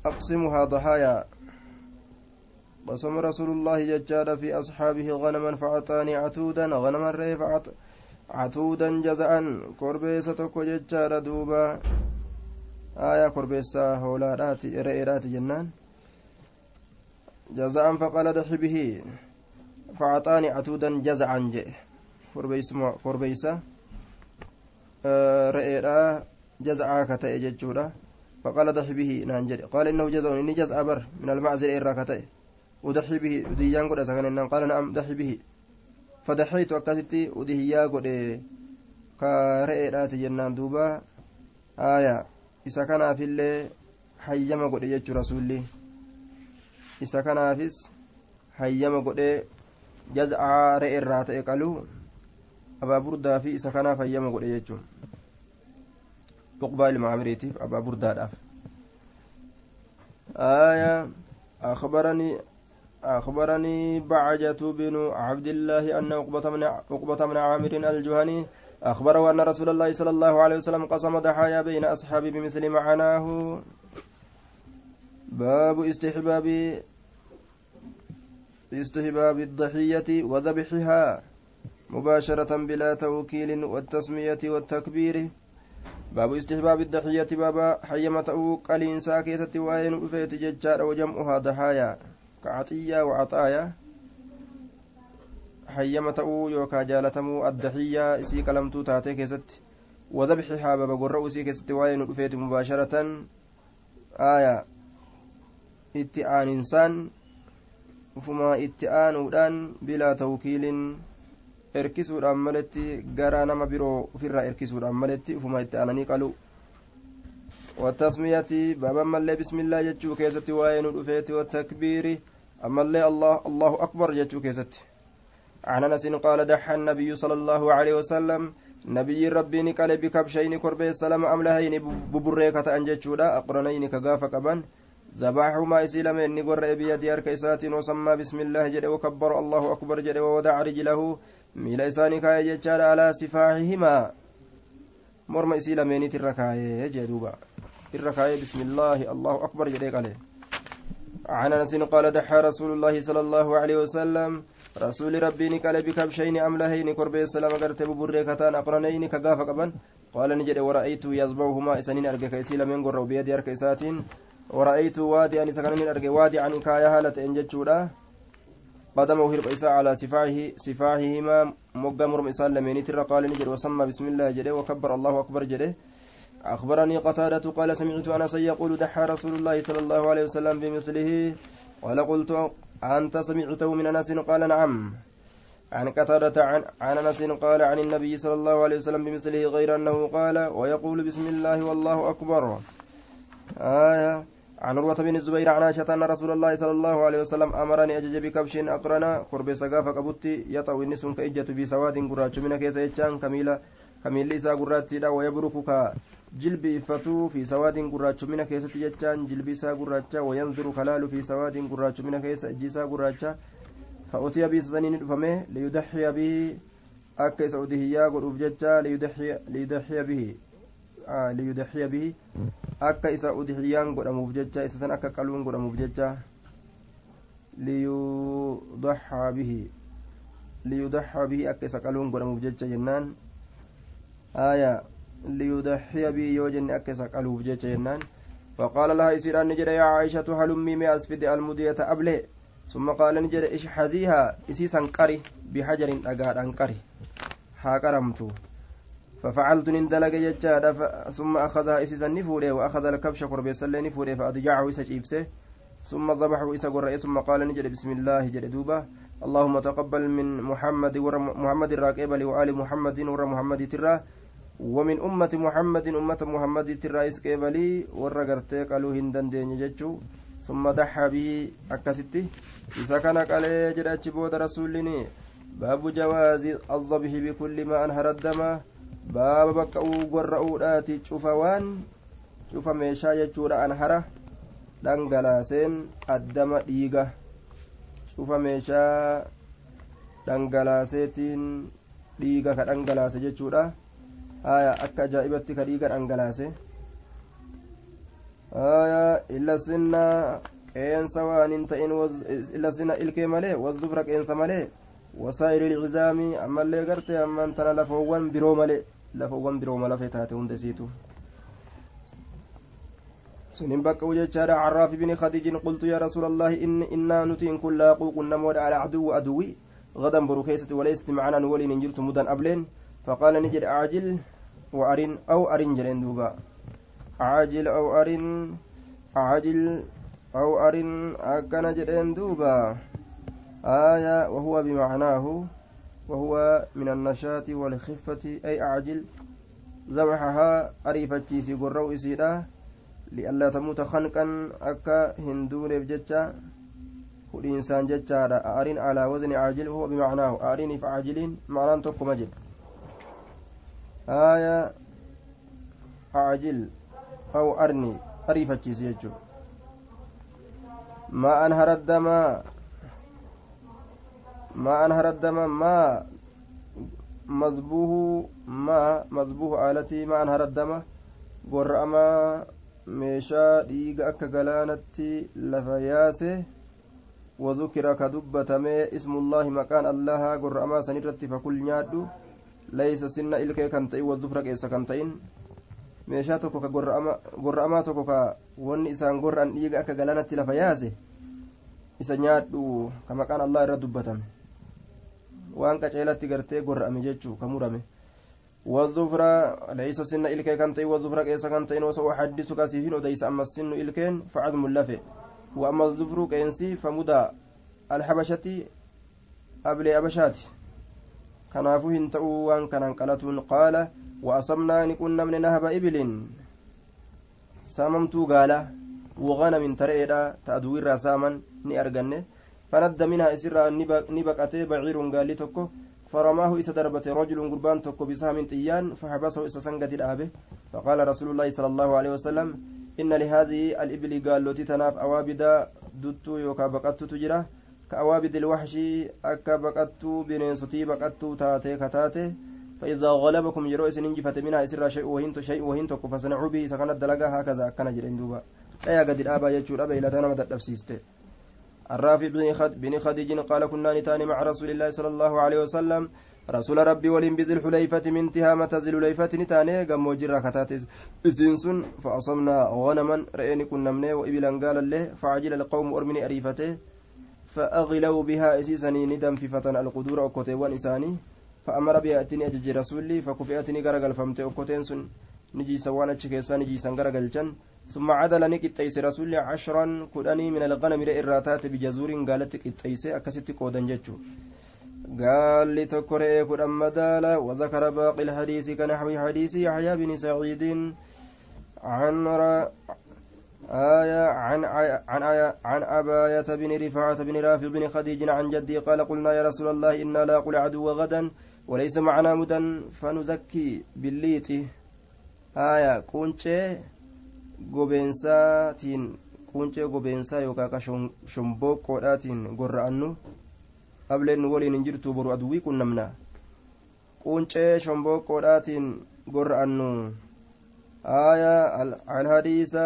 أقسمها ضحايا. قسم رسول الله ججار في أصحابه غنما فأعطاني عتودا غنما ريف عتودا جزعا. كربيسة ججار دوبا. آية كربيسة هولا راتي رئي رأتي جنان. جزعا فقال دح به فأعطاني عتودا جزعا جئ korbeeysa re'eedha jaz'aa ka ta'e jechuudha فقال ضحي به نان جري قال إنه جزء إني جزء بر. من المعزل إرى كتئ وضحي به وديان قد سكن قال نعم ضحي به فضحيت أكستي ودهيا قد كارئ جنان دوبا آية إذا كان في اللي حيما قد يجو رسولي إذا كان فيس حيما قد جزء رئ الراتئ قالوا abaa burdaa fi isa kanaaf hayyama godhe jechuun uqbaa ilma amiriitiif abaa burdaadhaaf آية أخبرني بعجة بن عبد الله أن عقبة من عقبة من عامر الجهني أخبره أن رسول الله صلى الله عليه وسلم قسم ضحايا بين أصحابه بمثل معناه باب استحباب استحباب الضحية وذبحها مباشرة بلا توكيل والتسمية والتكبير. باب استحباب الضحية بابا حيمة قلين ساكيتة وين أفيت ججار وجمعها ضحايا. كعطية وعطايا حيمة يوكا جالتمو الضحية إسي قلمتو تاتي كيست وذبحها بابا قرأ إسي كيست وين أفيت مباشرة. آية itti aaninsaan ufumaa itti aanuudhaan bilaa tawkiilin erkisuudhaan maletti garaa nama biroo ofirraa erkisuudhaan maletti ufuma itti aananii qalu والتسمية بابا ملي بسم الله جتشو كيستي وين رفيت والتكبير. أما اللي الله الله أكبر جتشو كيستي عن أنس قال دحى النبي صلى الله عليه وسلم نبي ربي نقل بكبشين كربي السلام أملهين ببريكة أنجتشودا أقرنين كغافة كبان ذبحهما إسلامين نقر بيدي أركيسات وسمى بسم الله جل وكبر الله أكبر جل وودع رجله miila isaanii kaayee jechaadha alaa sifaahihimaa morma isii lameeniit irra kaayee jee duuba irra kaayee bismillaahi allahu akbar عن أنس قال دحى رسول الله صلى الله عليه وسلم رسول ربي نقل بكبشين املهين قرب السلام قرت ببريكتان اقرنين كغافا قبن؟ قال نجد ورأيت يصبوهما إسنين ارجع كيسي لمن قروا بيدي اركيساتين ورأيت وادي أن سكنين ارجع وادي عن كايا هالة انجتشودا قدمه هرب إساء على سفاهه سفاههما مقام مرم إساء لمن ترى قال نجد وسمى بسم الله جده وكبر الله أكبر جده. أخبرني قتادة قال سمعت أنس يقول دحى رسول الله صلى الله عليه وسلم بمثله قال قلت أنت سمعته من أنس قال نعم. عن قتادة عن, أنس قال عن النبي صلى الله عليه وسلم بمثله غير أنه قال ويقول بسم الله والله أكبر. آية. عن عروة بن الزبير عن عائشة أن رسول الله صلى الله عليه وسلم أمرني أجج بكبش أقرنا قرب سقافة قبوتي يطوي النسون كإجة في سواد قراج من كيس يجان كميلة كميل إسا قراتي جلبي إفتو في سواد قراج من كيس يجان جلبي إسا قراج وينظر خلال في سواد قراج من كيس إجيسا قراج فأتي بسنين فمه ليضحي به أكا سعوديه قرب ججا ليضحي, ليضحي به liyudxiya bihi akka isa udxiyaan godhamuuf jecha isa san akka qaluun godhamuuf jecha liyudaxaa bihi liyudaxaa bihi akka isa qaluun godhamuuf jecha jennaan aya jenne akka isa qaluuf jecha jennaan فقال لها يسير أن نجد يا عائشة هلمي ما أسفد المدية أبلي. ثم قال نجد اشحذيها إسيسا قري بحجر أقاد أنقري. ها قرمتو ففعلت ندلق ججاد ثم أخذها إسيسا نفوره وأخذ الكبش قربيسا نفوره فأضجعه إسا جيبسه. ثم ذبحه إسا قرأ ثم قال نجد بسم الله جل دوبة اللهم تقبل من محمد ور محمد الراكب وآل محمد ور محمد ترى. ومن أمة محمد أمة محمد ترى إسكيبلي ور قرتي قالوا هندن دين ججو ثم ضحى به أكستي إذا كان قال جل أجبود رسولني باب جواز الذبح بكل ما أنهر الدم baqqa'uu gorra'uudhaati cufa waan cufa meeshaa jechuudha anhara dhangalaaseen addama dhiiga cufa meeshaa dhangalaaseetiin dhiiga ka dhangalaase jechuudha haya akka ajaa'ibatti ka dhiiga dhangalaase haya illa sinna qeensa waan hin ta'in illa sinna ilkee malee wazdufra qeensa malee wasaa'iri ilcizaami ammallee garte amman tana lafoowwan biroo malee lafoowwan biroo mala taate hunda isiitu سنين بقى وجدت عراف بن خديج قلت يا رسول الله إن إنا نتين كل قوق نمود على عدو أدوي غدا بروكيسة وليست معنا نولي ننجرت مدن أبلين فقال نجد أعجل وأرن أو أرن جلين دوبا. عاجل أو أرن عاجل أو أرن أكن جلين دوبا. آية وهو بمعناه وهو من النشاط والخفة أي أعجل ذبحها أريفتشيسي قروا إسيرا لئلا تموت خنقا أكا هندون بجتشا فالإنسان جتشا أرين على وزن عاجل هو بمعناه. أرين فعاجلين معناه تكو مجد. آية عاجل أو أرني أريفتشيسي يجو. ما أنهر الدم ما أنهر الدم ما مذبوه ما مذبوه آلتي ما أنهر الدم. gorra'ama meeshaa dhiiga akka galaanatti lafa yaase وذكر كدبتمي اسم الله مكان الله. قرأما سنرت فكل نيادو ليس سن إلكي كنتئ والظفر كيس كنتئن meeshaa tokko ka gorra'amaa tokko ka wanni isaan gorra'an dhiiga akka galaanatti lafa yaase isa nyaadhu ka maqaan allah irra dubbatame waan qaceelatti gartee gorra'ame jechuu ka murame والظفر ليس سن إلكي كنتين والظفر كيس كنتين وسأحدثك سيفين وديس أما السن إلكين فعظم اللفه وأما الظفر كينسي فمدى الحبشة أبلي أبشات كنافو هنتأو وان كان انقلتون قال وأصمنا نكون من نهب إبل ساممتو قال وغنم تريدا تأدوير ساما ني أرغنه فند منها إسرا نبقته بعير قال لي تكو فرماه إسا دربت رجل قربان تكو بسهم طيان فحبسه إسا سنقة الآبه فقال رسول الله صلى الله عليه وسلم إن لهذه الإبل قال لوتي تناف أوابد دتو يوكا بقتو تجرى كأوابد الوحش أكا بقتو بنينسوتي بقتو تاتي كتاتي فإذا غلبكم يرو إسن انجفت منها إسر شيء وهنتو شيء وهنتو فصنعوا به سكنت دلقا هكذا أكنا جرين دوبا لا قد الآبا يجور أبا إلى تنمت التفسيسته الرافع بن خديج قال كنا نتان مع رسول الله صلى الله عليه وسلم رسول ربي ولم بذي الحليفة من تهامة ذي الحليفة نتاني قم وجرى كتاتس فأصمنا غنما رأيني كنا منه وإبلا قال له فعجل القوم أرمني أريفته فأغلوا بها إسيسني ندم في فتن القدور أكوتي وإساني فأمر بها أتني أجج رسولي فكفئتني غرقل فمت أكوتين سن نجي سوانا تشكيسان نجي سنغرقل جن. ثم عدل نكتيس رسولي عشرا كدني من الغنم الراتات بجزور قالت كتيس أكست قودا جتشو قال لتكره كدن مدالا وذكر باقي الحديث كنحو حديث يحيى بن سعيد عن آية عن عن آية عن أباية بن رفاعة بن رافع بن خديج عن جدي قال قلنا يا رسول الله إنا لا قل عدو غدا وليس معنا مدا فنزكي بالليت آية كنت gobeensaatiin quncee gobeensaa yookaan ka shomboqqoodhaatiin gorra'annu ableen waliin hin jirtu boru aduwwii qunnamna quncee shomboqqoodhaatiin gorra'annu aayaa alhadiisa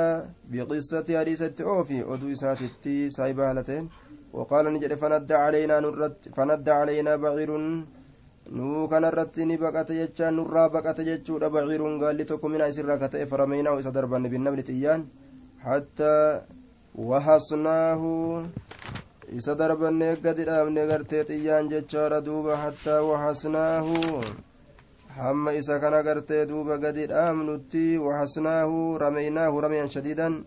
biqissati hadiisatti oofi oduu isaatitti saayiba halateen وقال نجد فند علينا نرت فند علينا بعير baqate jechaan nurraa baqate jechuudha baciiruun gaalli tokko mina isirraa ka ta'e farameynaahu isa darbanne binnabni xiyyaan hattaa wahasnaahu isa darbanne gadi dhaabne gartee xiyyaan jechaadha duuba hattaa wahasnaahu hamma isa kana gartee duuba gadi dhaamnutti waxasnaahu rameynaahu ramyan shadiidan.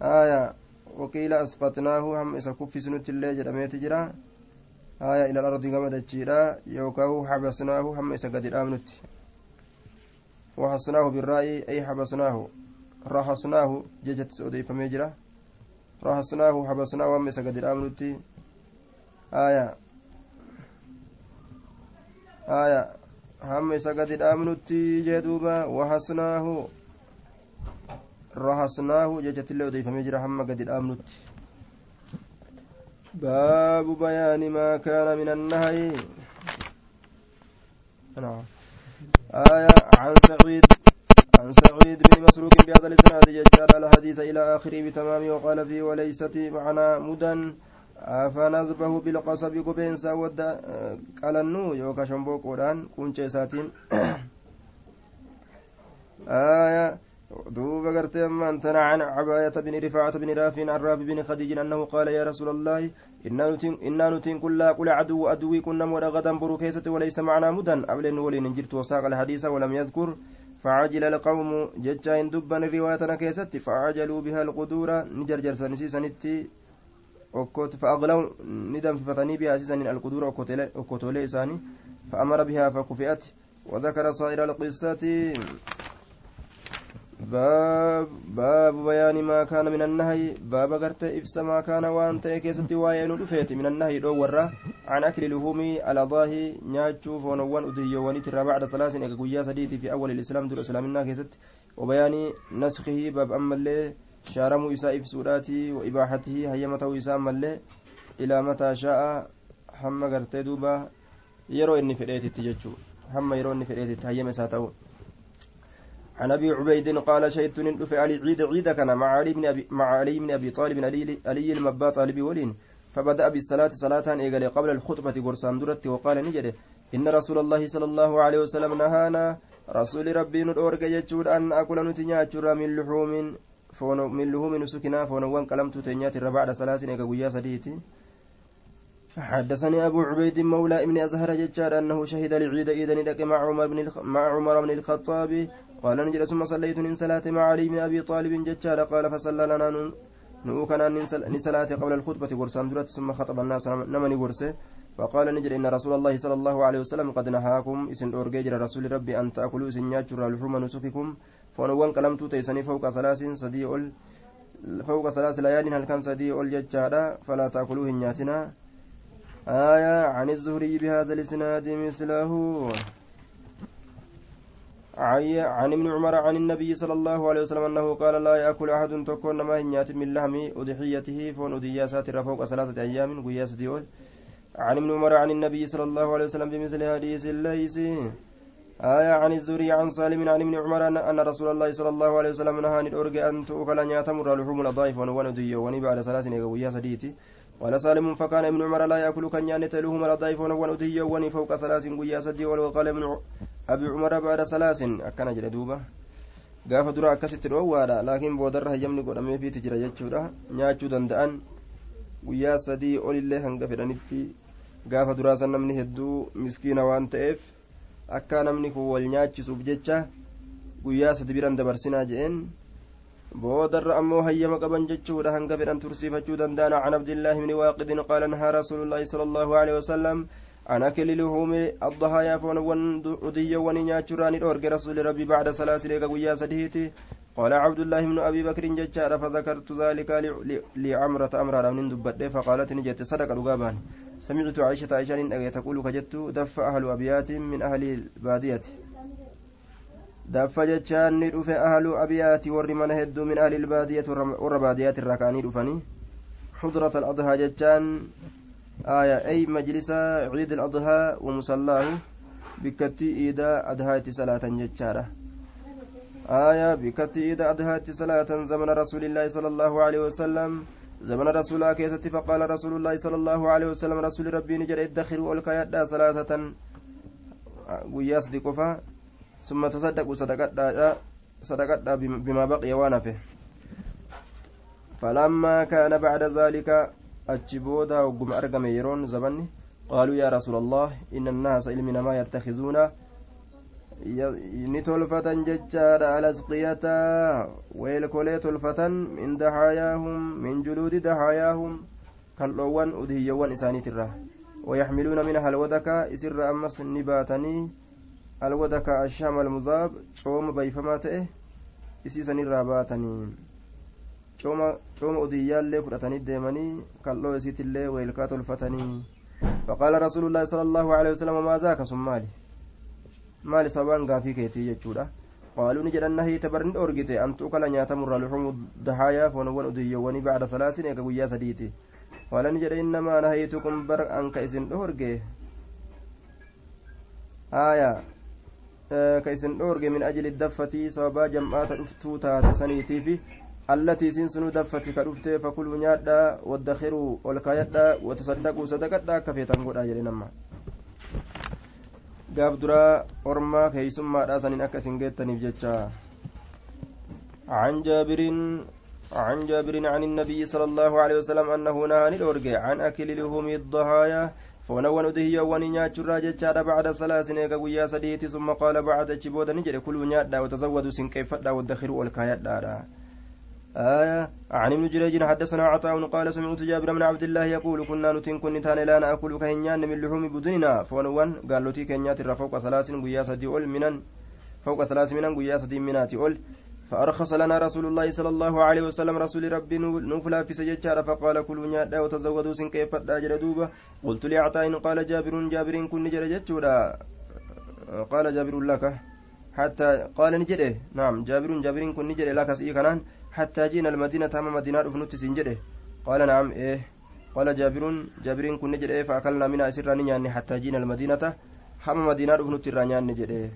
Aya waqiila asqatnaahu hamma isa kuffisnutti illee jedhameeti jira. Aya ila alardi gama dachiidha. Yookaahu xabasnaahu hamma isa gadi dhaamnutti. Waxasnaahu biraa'i ay xabasnaahu rahasnaahu jechattis odeeyfamee jira. Rahasnaahu habasnaahu hamma isa gadi dhaamnutti. Aya. Aya هم إسا قد الآمنت جدوبا وحصناه رحصناه ججت اللي فميجرا هم قد الآمنت باب بيان ما كان من النهي نعم آية عن سعيد عن سعيد بن مسروق بهذا الإسناد ججال الحديث إلى آخره بتمام وقال فيه وليست معنا مدى فنذبه بالقصب قبين سود قالنو يوكا شمبو قران كونشي ساتين. آية دوب قرتي أما أنتنا عن عباية بن رفاعة بن رافع عن رافع بن خديج أنه قال يا رسول الله إنا نتين كل كل عدو أدوي كنا مرا غدا بروكيسة وليس معنا مدن أبلن ولين نجرت وساق الحديث ولم يذكر. فعجل القوم ججا دبا رواية كيست فعجلوا بها القدور. نجرجر سنسي okkoot fa'aqlaw ni danfifatanii bihaa siisaniin alquduura okkotoolee isaanii فأمر بها فكفئت وذكر صائر القصة باب باب بيان ما كان من النهي باب غرت إفس ما كان وأنت كيست وين دفيت من النهي دو ورا عن أكل لحوم الأضاحي نياتشو فونوان أدريواني ترى بعد ثلاث سديتي في أول الإسلام دور إسلامنا كيست وبيان نسخه باب أما اللي wa ibaaxatihi hayyama ta'uu isaa mallee ilaa mataa shaa'a hamma gartee duuba yeroo inni fedheetitti jechuu hamma yeroo inni fedheetitti hayyama isaa ta'u عن أبي عبيد قال شهدت ندف علي عيد عيد كان مع علي بن ابي مع علي بن أبي طالب علي, علي المبا طالب ولين. فبدأ بالصلاة صلاة ايغل قبل الخطبة قرصان درت وقال نجد إن رسول الله صلى الله عليه وسلم نهانا رسول ربي ندورك أن أكل نتنيا من لحوم foon min luhumi nusukinaa foonowwan qalamtuu teenyaati irra bacda salaasin eega guyyaa sadiiti. حدثني أبو عبيد مولى ابن أزهر ججار أنه شهد العيد إذا ندق مع عمر بن مع عمر بن الخطاب قال نجد ثم صليت من صلاة مع علي بن أبي طالب ججار قال فصلى لنا نوكنا نسلاة قبل الخطبة قرسان درت ثم خطب الناس نمني قرسه فقال نجد إن رسول الله صلى الله عليه وسلم قد نهاكم إسن أورجيجر رسول ربي أن تأكلوا إسن ياجر لحوم نسككم foonowwan qalamtuu teeysanii fawqa salaasin sadii ol fawqa salaasi layaalin halkan sadii ol jechaadha. Falaa taakuluu hin nyaatinaa. آية عن الزهري بهذا الإسناد مثله عن ابن عمر عن النبي صلى الله عليه وسلم أنه قال لا يأكل أحد تكون ما هنيات من لحم أضحيته فون أضياسات فوق ثلاثة أيام قياس ديول عن ابن عمر عن النبي صلى الله عليه وسلم بمثل حديث ليس آية عن الزوري عن سالم عن ابن عمر أن رسول الله صلى الله عليه وسلم نهى الأرج أن تؤكل نياتمر لحوم الضعيف ونودي وني بعد ثلاث ويا سديتي قال سالم فكان ابن عمر لا يأكل كنيانة لحوم الضعيف ونودي وني فوق ثلاث ويا سدي. وقال ابن أبي عمر بعد ثلاث. أكن جلدوبة gaafa dura akkasitti dhoowwaadha laakiin boodarra hayyamni godhameefiiti jira jechuudha nyaachuu danda'an guyyaa sadii olillee hanga fedhanitti gaafa duraa san namni hedduu miskiina akka namni kun wal nyaachisuuf jecha guyyaa sadi biran dabarsinaa je'een boodarra ammoo hayyama qaban jechuudha hanga fedhan tursiifachuu danda'an can abdillaahi bni waaqidin qaala nahaa rasuulullaahi sala allaahu alehi wasalam عن أكل لحوم الضحايا فونوان أديوان نياتشران الأورج رسول ربي بعد ثلاث ليك ويا سديتي قال عبد الله بن أبي بكر ججار فذكرت ذلك لعمرة أمرا من دبت فقالت نجت صدق رقابان سمعت عائشة عائشة تقول كجدت دف أهل أبيات من أهل البادية. دف ججان ندف أهل أبيات ورمنا هدو من أهل البادية والرباديات الركاني دفني حضرة الأضحى ججان آية أي مجلس عيد الأضحى ومصلاه بكتي إيدا أضحى صلاة ججارة آية بكتي إيدا أضحى صلاة زمن رسول الله صلى الله عليه وسلم. زمن رسول كيست فقال رسول الله صلى الله عليه وسلم رسول ربي نجر ادخروا الكيادا ثلاثة قياس دي قفا ثم تصدقوا صدقات صدقات بما بقي وانفه فلما كان بعد ذلك أجبودا وقم أرقم يرون زبني قالوا يا رسول الله إن الناس إلمنا ما يتخذون. Ni tolfatan jechaadha alasqiyata weelkolee tolfatan min daxaayaahum min juluudi daxaayaahum kaldhoowwan udhiyyawwan isaaniitirra ويحملون منها الودكا إسر أمس نباتني الودكا الشام المذاب شوم بيفما تئه إسيسني راباتني cooma odiyyaallee fudhatanii deemanii kalloo isiitillee weelkaa tolfatanii faqaala rasuulullaahi sala allaahu alehi wasalam maa zaaka sun maali maali sababaan gaafii keetii jechuudha qaaluu ni jedhan nahiita barni dhoorgite antu kala nyaatamurra luxumu dahaayaa foonowwan udiyyoowwanii bacda salaasin eega guyyaa sadiiti qaala ni jedhe innamaa nahaytukum bar anka isin dhoorge aya ka isin dhoorge min ajli daffatii sababaa jam'aata dhuftuu taate saniitiifi التي سنسنو دفتي كدفته فكلوا نيادا وادخروا والكايدا وتصدقوا صدقدا كفيتان غدا جري نما gaaf duraa ormaa keeysummaadha saniin akka isin geettaniif jecha. عن جابر عن جابر عن النبي صلى الله عليه وسلم أنه نهى الأرجع عن أكل لحوم الضحايا فونوان أدهي وني جرا جتشاد بعد ثلاث نيكا قويا سديتي ثم قال بعد جبودا نجري كلوا نيادا وتزودوا سنكيفتا وادخروا والكايات دادا آية. عن ابن جريج حدثنا عطاء قال سمعت جابر بن عبد الله يقول كنا نتن كن تان لا نأكل كهنيان من لحوم بدننا. فونوان قال لتي كنيات فوق ثلاث قويا سدي منن. فوق ثلاث منن قويا سدي مناتي فأرخص لنا رسول الله صلى الله عليه وسلم رسول ربي نفلا في سجدة فقال كلوا نيادا وتزودوا سن كيف فدا دوبا. قلت لعطاء قال جابر جابر كن جتشودا قال جابر لك. حتى قال نجده نعم جابر جابر كن نجر لك سي كنان حتى جينا المدينة أمام مدينة أفنوت سنجده قال نعم إيه. قال جابر جابر كن نجر إيه. فأكلنا من أسرى نياني حتى جينا المدينة حمى مدينة أفنوت رانيان نجده.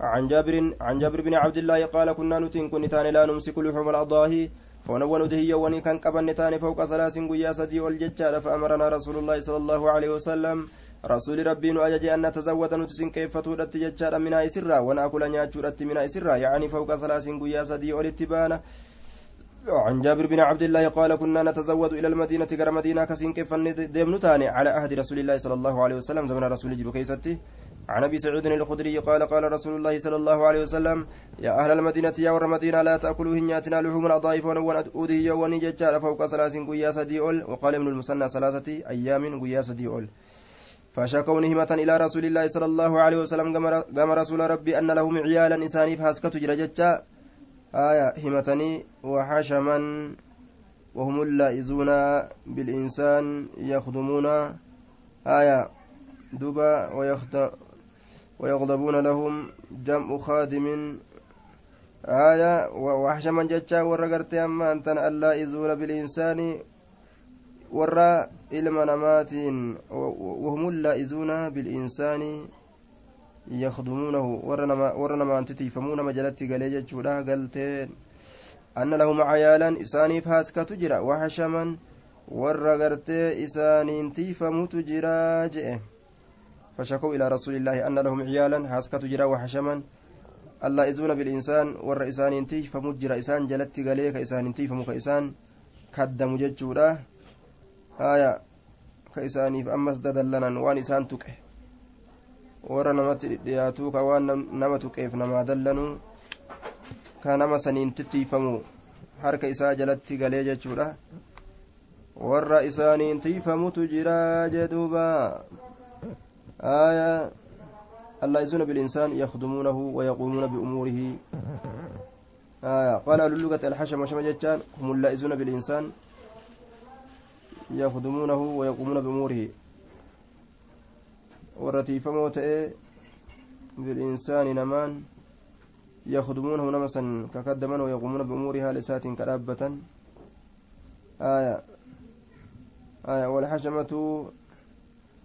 عن جابر عن جابر بن عبد الله قال كنا نتين كن تاني لا نمسك لحوم الأضاحي. فنون دهي وني كان قبن تاني فوق ثلاث قيا سدي والججال فأمرنا رسول الله صلى الله عليه وسلم رسول ربي أجج أن نتزود نتسن كيف تودت ججال من إسرا. ونأكل نياتشورت من إسرا. يعني فوق ثلاث قيا سدي والاتبانة عن جابر بن عبد الله قال كنا نتزود إلى المدينة كرا مدينة كسين كيف تاني على عهد رسول الله صلى الله عليه وسلم زمن رسول جبو كيستي. عن أبي سعود الخدري قال قال رسول الله صلى الله عليه وسلم يا أهل المدينة يا ور مدينه لا تأكلوا هنياتنا لحوم الاضعيف ونون اودي وني ججال فوق ثلاث قيا سديول وقال ابن المثنى ثلاثة أيام قيا سديول فشكوا نهمة إلى رسول الله صلى الله عليه وسلم قام رسول ربي أن لهم عيالا إساني فهسكت جرجتشا آية همتني وحشما وهم اللائزون بالإنسان يخدمون. آية دبا ويغضبون لهم جمع خادم. آية وحشما جتشا ورقرت أما أنت ألا إذون بالإنسان ورا إلما نمات وهم اللائزون بالإنسان يخدمونه ورنا ما أنت تيفمون مجلت قال جتشودا قلتين. أن لهم عيالا إساني فاسكة تجرى وحشما ورقرت إساني تجرى جئه فشكوا إلى رسول الله أن لهم عيالا حاسكة جرا وحشما. ألا إذون بالإنسان ور إسان انتي فمجر إسان جلت قليك إسان انتي فمك إسان كدم ججودا آية كإساني فأمس ددلنا وان إسان تكه warra namatti dhiyaatuu ka waan nama tuqeef namaa dallanu ka nama saniin tittiifamu harka isaa jalatti galee jechuudha warra isaaniin tiifamutu jiraa jedhuuba آية اللايزون بالإنسان يخدمونه ويقومون بأموره آية قال أهل اللغة الحشم وشم جتان هم اللائزون والرتيف موتئ بالإنسان نمان يخدمونه نمسا كقدما ويقومون بأمورها لسات كرابة. آية. آية. والحشمة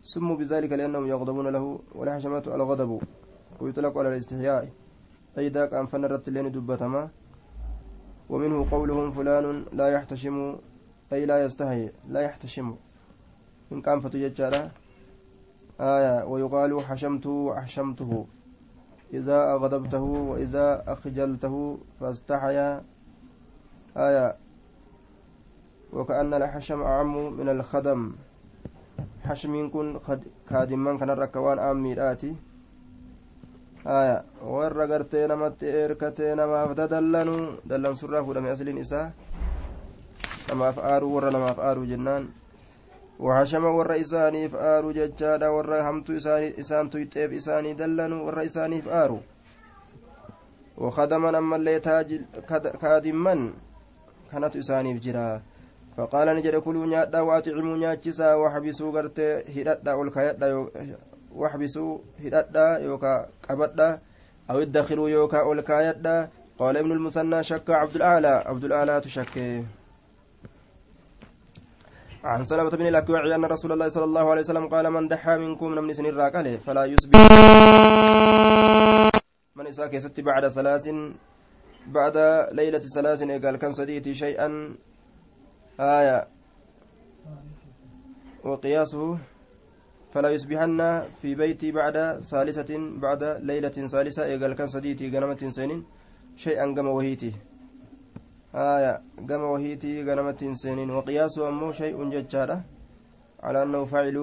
سموا بذلك لأنهم يغضبون له. والحشمة الغضب. ويطلق على الاستحياء. أي ذاك أن فنرت اللين دبتما ومنه قولهم فلان لا يحتشم. أي لا يستحي. لا يحتشم. إن كان فتججالا آية ويقال حشمته أحشمته. إذا أغضبته وإذا أخجلته فاستحيا. آية. وكأن الحشم أعم من الخدم. حشم يكون خادما كان الركوان أم ميراتي آية. والرقرتين ما تيركتين ما فتدلنوا دلن سرافو لم يسلين إساه لما فآروا ورا لما فآروا جنان. وحشم ور إسانيف آرو ججادا ور همت إسان تيتيف إساني دلنوا ور إسانيف آرو وخدما أما اللي تاج كادما كانت إسانيف جرا فقال نجد كلوا نيادا وأطعموا نياتشسا وحبسوا غرتي هددا والكيدا وحبسوا هددا يوكا قبدا أو ادخروا يوكا والكايدا قال ابن المثنى شك عبد الأعلى. عبد الأعلى تشك عن سلمة بن الأكوع أن رسول الله صلى الله عليه وسلم قال من دحى منكم من سن الراكله فلا يصبح. من إساك ست بعد ثلاث بعد ليلة ثلاث قال كان صديتي شيئا. آية. وقياسه فلا يصبحن في بيتي بعد ثالثة بعد ليلة ثالثة إيقال كان صديتي غنمة سنين شيئا قم وهيتي. آية قام وهيتي قنمت سنين وقياسه أمو شيء ججارة على أنه فاعل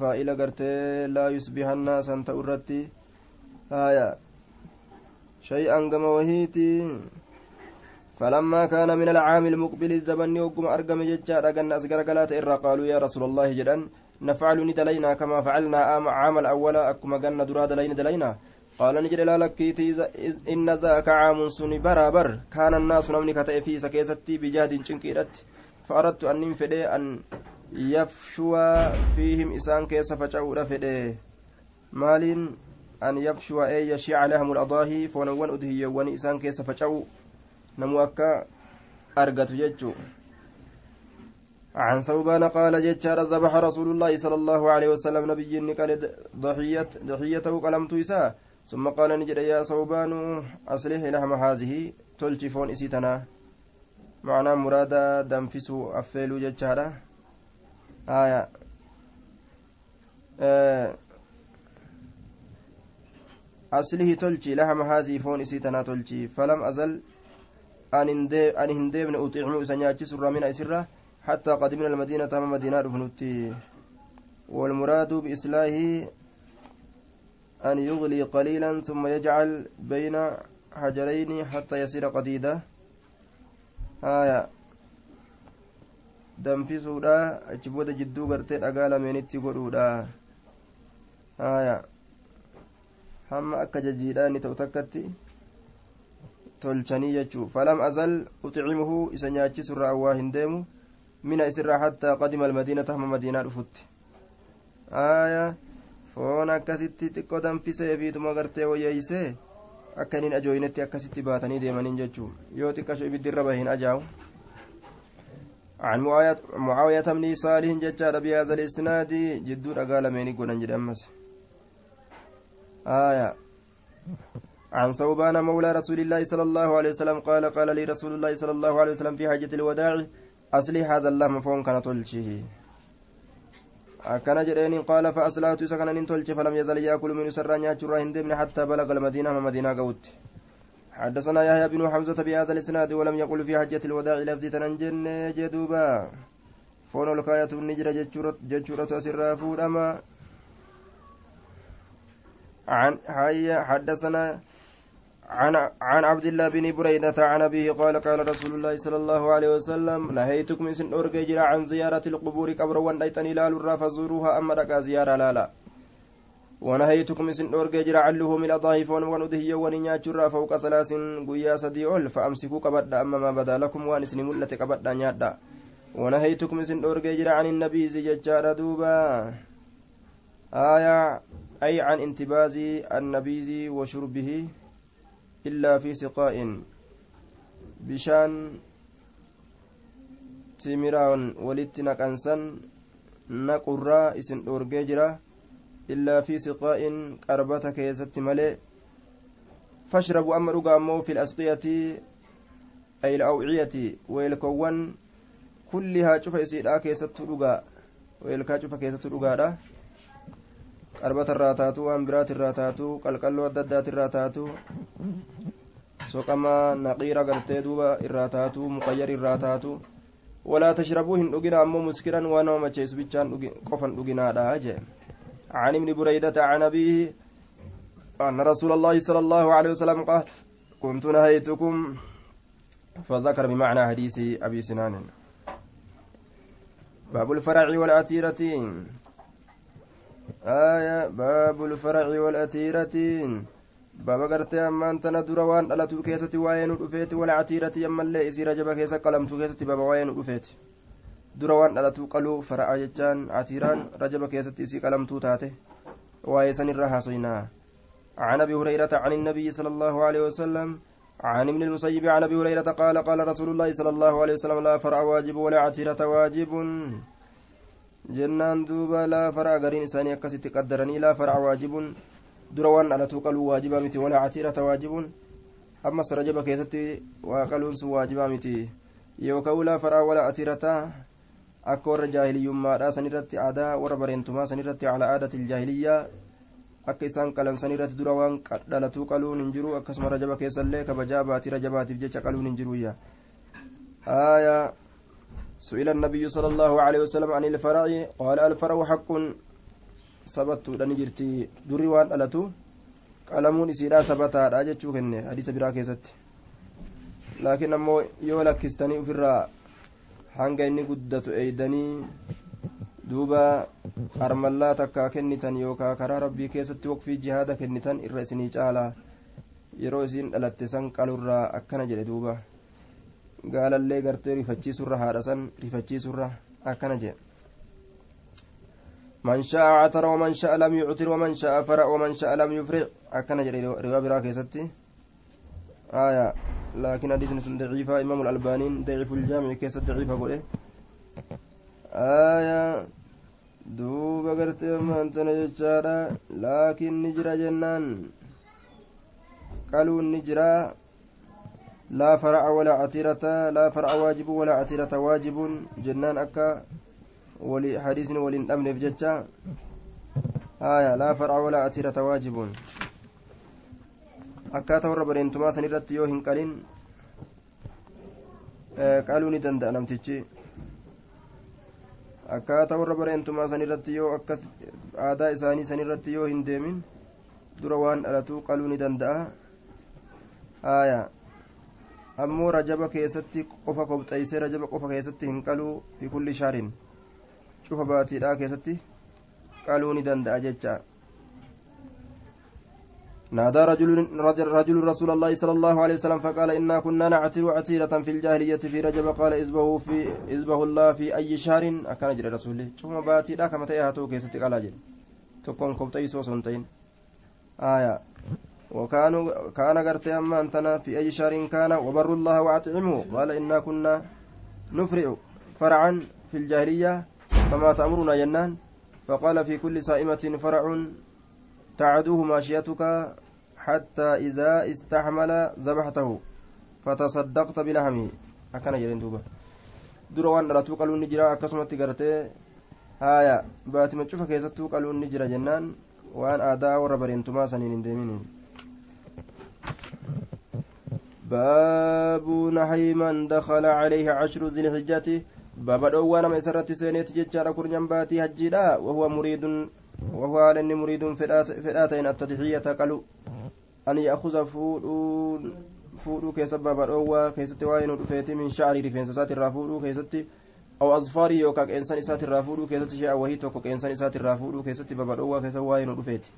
فاعل قرتي لا يصبح الناس أنت أردتي آية شيئا قام وهيتي فلما كان من العام المقبل الزمن وقم أرقم ججارة قلنا أسقر قلات إرى قالوا يا رسول الله جدا نفعل ندلينا كما فعلنا عام الأول أكما قلنا درا دلين دلينا قال نجد لا لكيتي إن ذاك عام سن برابر. كان الناس نمني كتئ في سكيستي بجاد شنكيرت فأردت أن ننفدي أن يفشوا فيهم إسان كيس فجعوا فدي. مال أن يفشوا أي يشيع لهم الأضاهي فونوان أدهيوان إسان كيس فجعوا نمو أكا أرقت ججو. عن ثوبان قال ججار ذبح رسول الله صلى الله عليه وسلم نبي قال ضحية ضحيته قلمت إساء. ثم قال نجد يا ثوبان أصلح لحم هذه تلجفون إسيتنا معنى مرادا دنفسوا أفيلوا ججارة آية. آه. أصله تلجي لحم هذه فون إسيتنا تلجي فلم أزل أن هندبن أطعم سنياتي سر من أسرة حتى قدمنا المدينة تام مدينة رفنوتي. والمراد بإصلاحه أن يغلي قليلا ثم يجعل بين حجرين حتى يصير قديدا آية jidduu gartee dhagaa lameenitti godhuudha haya hamma akka jajiidha inni ta'u takkatti tolchanii jechuu falam azal uxicimuhu isa nyaachisurra awwaa hin deemu mina isirraa hattaa qadima almadiinata hamma madiinaa dhufutti aya foon akkasitti xiqqoo danfisee fiituma gartee wayyeeysee akka inin ajooyinetti akkasitti baatanii deemaniin jechuu yoo xiqqasho ibiddirra bahin ajaa'u عن معاوية بن صالح ججار بهذا الإسناد جدو قال من يقول أنجد أمس آية عن ثوبان مولى رسول الله صلى الله عليه وسلم قال قال لي رسول الله صلى الله عليه وسلم في حجة الوداع أصلي هذا اللهم فون كان تلشه akkana jedheeni qaala fa'aslaatu isa kana nin tolche falam yazal yaakulu min isarraa nyaachurraa hin deemne hattaa balaga almadiina hama madiinaa ga'utti حدثنا يحيى بن حمزة بهذا الإسناد ولم يقل في حجة الوداع لفظ تنجن جدوبا فون الكاية النجرة جتشورة أسرى فودما عن حدثنا عن عن عبد الله بن بريدة عن أبيه قال قال رسول الله صلى الله عليه وسلم نهيتكم إن أرجع عن زيارة القبور قبر ونديتني لا لرا فزوروها أما ركا زيارة لا لا. ونهيتكم إن أرجع عنه من الضعيفون وندهي ونياتشر فوق ثلاث قيا سديول فأمسكوا قبدا أما ما بدا لكم وانسن ملة قبدا نيادا. ونهيتكم إن أرجع عن النبي زجاجار دوبا. آية أي عن انتباز النبيذ وشربه. إلا في سقاء. بشان تيميران ولت نقنسن نقرا إسن أورجي جرا. إلا في سقاء قربة كيست ملئ فاشربوا أما رقا في الأسقية أي الأوعية. ويلكون كلها شوف يسير كيست رقا. ويلكا شوف كيست رقا. Qarbata irraa taatu waan biraati irraa taatu qalqalloo adda addaati irraa taatu soqama naqiira gartee duuba irraa taatu muqayyar irraa taatu walaa tashrabuu hin dhugina ammoo muskiran waan nama macheessu bichaan qofan dhuginaadha jee عن ابن بريدة عن أبيه أن رسول الله صلى الله عليه وسلم قال كنت نهيتكم فذكر بمعنى حديث أبي سنان باب الفرع والعتيرة آية باب الفرع والأتيرة بابا قرتي أما أنت ندر وان ألتو كيستي وين رفيت والعتيرة يما اللي إسي رجب كيسا قلمتو كيستي بابا وين رفيت dura waan dhalatuu qaluu fara'a jechaan atiiraan rajaba keessatti isii qalamtuu taate waa'ee sanirra haasoynaa عن أبي هريرة عن النبي صلى الله عليه وسلم عن ابن المسيب عن أبي هريرة قال قال رسول الله صلى الله عليه وسلم لا فرع واجب ولا عتيرة واجب. Jennaan duuba laa fara gariin isaanii akkasitti qaddaranii laa fara waajibun dura waan dhalatuu qaluu waajibaa miti walaa catiirata waajibun ammas rajaba keessatti waa qaluun sun waajibaa miti yookaan laa fara walaa atiirata akka warra jaahiliyyummaadhaa sanirratti aadaa warra bareentumaa sanirratti calaa aadati iljaahiliyyaa akka isaan qalansan irratti dura waan dhalatuu qaluun hin jiru akkasuma rajaba keessallee kabajaa baatii rajabaatiif jecha qaluun hin jiruyya سئل النبي صلى الله عليه وسلم عن الفرع قال الفرع حق سبت لنجرتي دري وان ألتو qalamuun isiidhaa sabataadha jechuu kenne hadiisa biraa keessatti laakiin ammoo yoo lakkistanii ofirraa hanga inni guddatu eeydanii duuba armallaa takkaa kennitan yookaa karaa rabbii keessatti waqfii jihaada kennitan irra isinii caalaa yeroo isiin dhalatte san qalurraa akkana jedhe duuba gaalallee gartee rifachiisurra haadha san rifachiisurra akkana jedhe من شاء عتر ومن شاء لم يعتر ومن شاء فرع ومن شاء لم يفرع أكن جري رواية براك ستي آية لكن حديث ضعيفة إمام الألباني ضعيف الجامع كيس ضعيفة قوله آية duuba gartee maantana jechaadha laakiin ni jira jennaan qaluun laa faraca walaa catirata laa faraca waajibu walaa catirata waajibun jennaan akka ولي حديث ولين أمن بججة آية لا فرع ولا أتيرة واجب akkaataa warra bareentumaa san irratti yoo hin qalin qaluu ni danda'a namtichi akkaataa warra bareentumaa san irratti yoo akkas aadaa isaanii san irratti yoo hin deemin dura waan dhalatuu qaluu ni danda'a haaya ammoo rajaba keessatti qofa kobxeeysee rajaba qofa keessatti hin qaluu fi kulli shaarin cufa baatiidhaa keessatti qaluu ni danda'a jecha. نادى رجل رجل رسول الله صلى الله عليه وسلم فقال إنا كنا نعتر عتيرة في الجاهلية في رجب قال إزبه في إزبه الله في أي شهر أكان جري رسول ثم باتي لا كما تيهاتو كيستي قال جل تكون كبتي سوسنتين آية وكانوا كان قرتي أما أنتنا في أي شهر كان وبر الله وأطعمه قال إنا كنا نفرع فرعا في الجاهلية فما تأمرنا جنان فقال في كل سائمة فرع تعدوه ماشيتك حتى إذا استحمل ذبحته. فتصدقت بلحمه. أكن جرين دوبا dura waan dhalatuu qaluun ni jira akkasumatti gartee haaya baatima cufa keessattuu qaluun ni jira jennaan waan aadaa warra باب نحي من دخل عليه عشر ذي الحجة. باب دوا نما سرت سينيت ججارا كرنيان باتي حجيدا. وهو مريد وهو إني مريد فداتين التضحية قالوا. أن يأخذ فودون فودو كيس باب دوا كيست واين دفيتي من شعر رفين سات الرافودو كيست أو أظفاري يوكا إنسان سات الرافودو كيست شيء وهي توكو إنسان سات الرافودو كيست باب دوا كيس واين دفيتي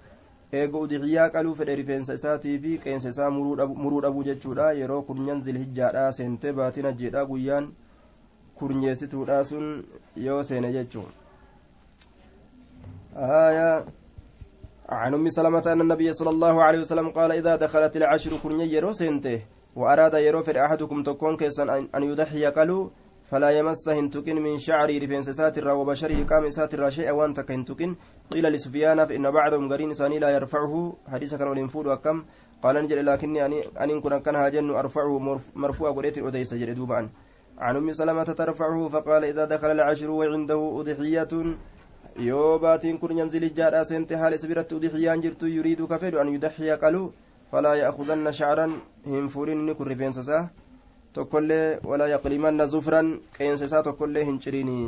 eega udixiyyaa qaluu fedhe rifeensa isaatii fi qeensa isaa muruu dhabuu jechuudha yeroo kurnyan zilhijjaadha seentee baatin ajjeedha guyyaan kurnyeessituudha sun yoo seene jechuun آية عن أم سلمة أن النبي صلى الله عليه وسلم قال إذا دخلت العشر كرني يرو سنته وأراد يرو في أحدكم تكون كيسا أن يضحي قالوا فلا يمس هنتكن من شعري رفنس ساتر وبشره قام ساتر شيئا وانت كهنتكن قيل لسفيان فإن بعضهم قرين ساني لا يرفعه. حديث كان ولنفود وكم. قال نجل لكني أن أن كن كان هاجن أرفعه مرفوع قريت أديس جل دوبا. عن أم سلمة ترفعه فقال إذا دخل العشر وعنده أضحية. yoo baatiin kun yanzilijjaadha seente haala isa biratti udixiyaan jirtu yuriidu ka fedhu an yudaxiya qalu falaa ya'kudanna shacran hin tokkollee walaa yaqlimanna zufran qeensa isaa tokkollee hin cirini.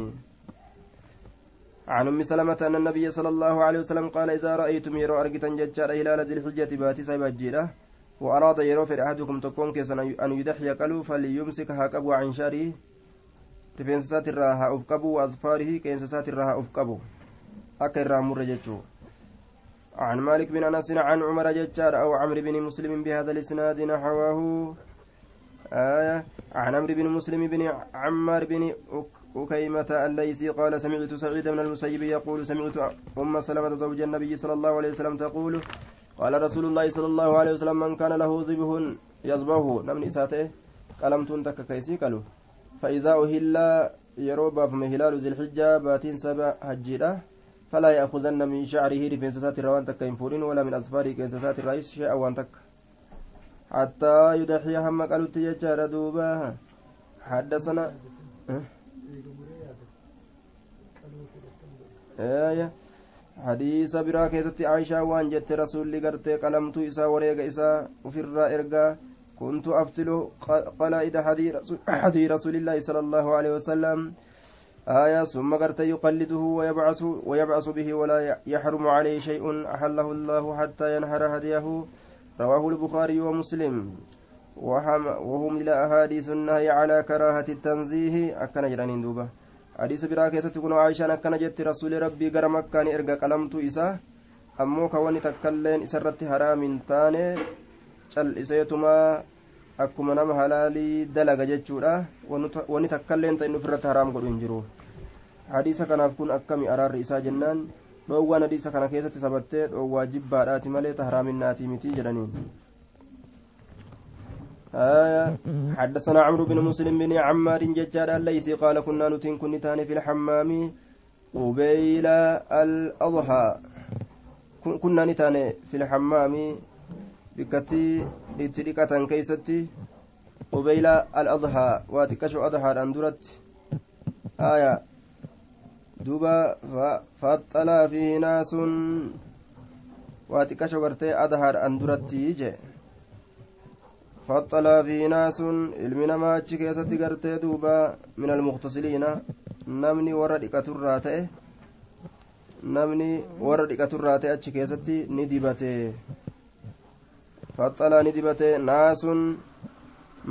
عن أم سلمة أن النبي صلى الله عليه وسلم قال إذا رأيتم يرو أرقتا ججار هلال ذي الحجة باتي سيبجيرة وأراد يرو في أحدكم تكون كيسا أن يدحي قالوا فليمسك هاكبو عن شاره waasfaarihi qeensasaati irraa haa of qabu akka irraa murre jechuu عن مالك بن أنس عن عمر ججار أو عمرو بن مسلم بهذا الإسناد نحوه. آية عن عمرو بن مسلم بن عمار بن أكيمة الليثي قال سمعت سعيد بن المسيب يقول سمعت أم سلمة زوج النبي صلى الله عليه وسلم تقول قال رسول الله صلى الله عليه وسلم من كان له ذبه يذبه نمن إساته قلمتون تك كيسي قالوا فإذا أهل يروبا فما هلال ذي الحجة باتين سبع هجيرة فلا يأخذن من شعره رفنسات الروان تك ينفورين ولا من أظفاره كنسسات الرئيس شيئا وان تك. حتى يدحي هم قالوا تججار دوبا حدثنا آية. حديث برا كيست عائشة وان جت رسول قرتي قلمت إسا وريق إسا وفر إرقا. كنت أفتل قلائد حدي رسول الله صلى الله عليه وسلم. آية ثم قرت يقلده ويبعث ويبعث به ولا يحرم عليه شيء أحله الله حتى ينهر هديه. رواه البخاري ومسلم وهم إلى أحاديث النهي على كراهة التنزيه أكن جرانين دوبا حديث برا كيست كن عائشة أكن جت رسول ربي غير مكان إرقى قلمت ammoo ka wanni takkailleen isarratti haraam hin taane cal'iseetuma akkuma nama halaalii dalaga jechuudha wanni takkailleen ta'in ofirratti haraam godhu hin jiru hadiisa kanaaf kun akkami araarri dhoowwaan hadiisa kana keessatti sabattee dhoowwaa jibbaadhaati malee ta haraaminaatii miti jedhaniin حدثنا عمرو بن مسلم بن عمار ججار الليثي قال كنا نتين كنتان في الحمام قبيل الأضحى كنا نتان في الحمام بكتي اتركة كيستي قبيل الأضحى واتكشو أضحى أندرت آية دوبا فاطلع فيه ناس واتكشو غرتي أضحى أندرت يجي فاطلع فيه ناس المنا ما كيستي غرتي دوبا من المغتسلين نمني ورد كترات namni warra dhiqaturraa ta'e achi keessatti ni dibate faxalaa ni dibate naasun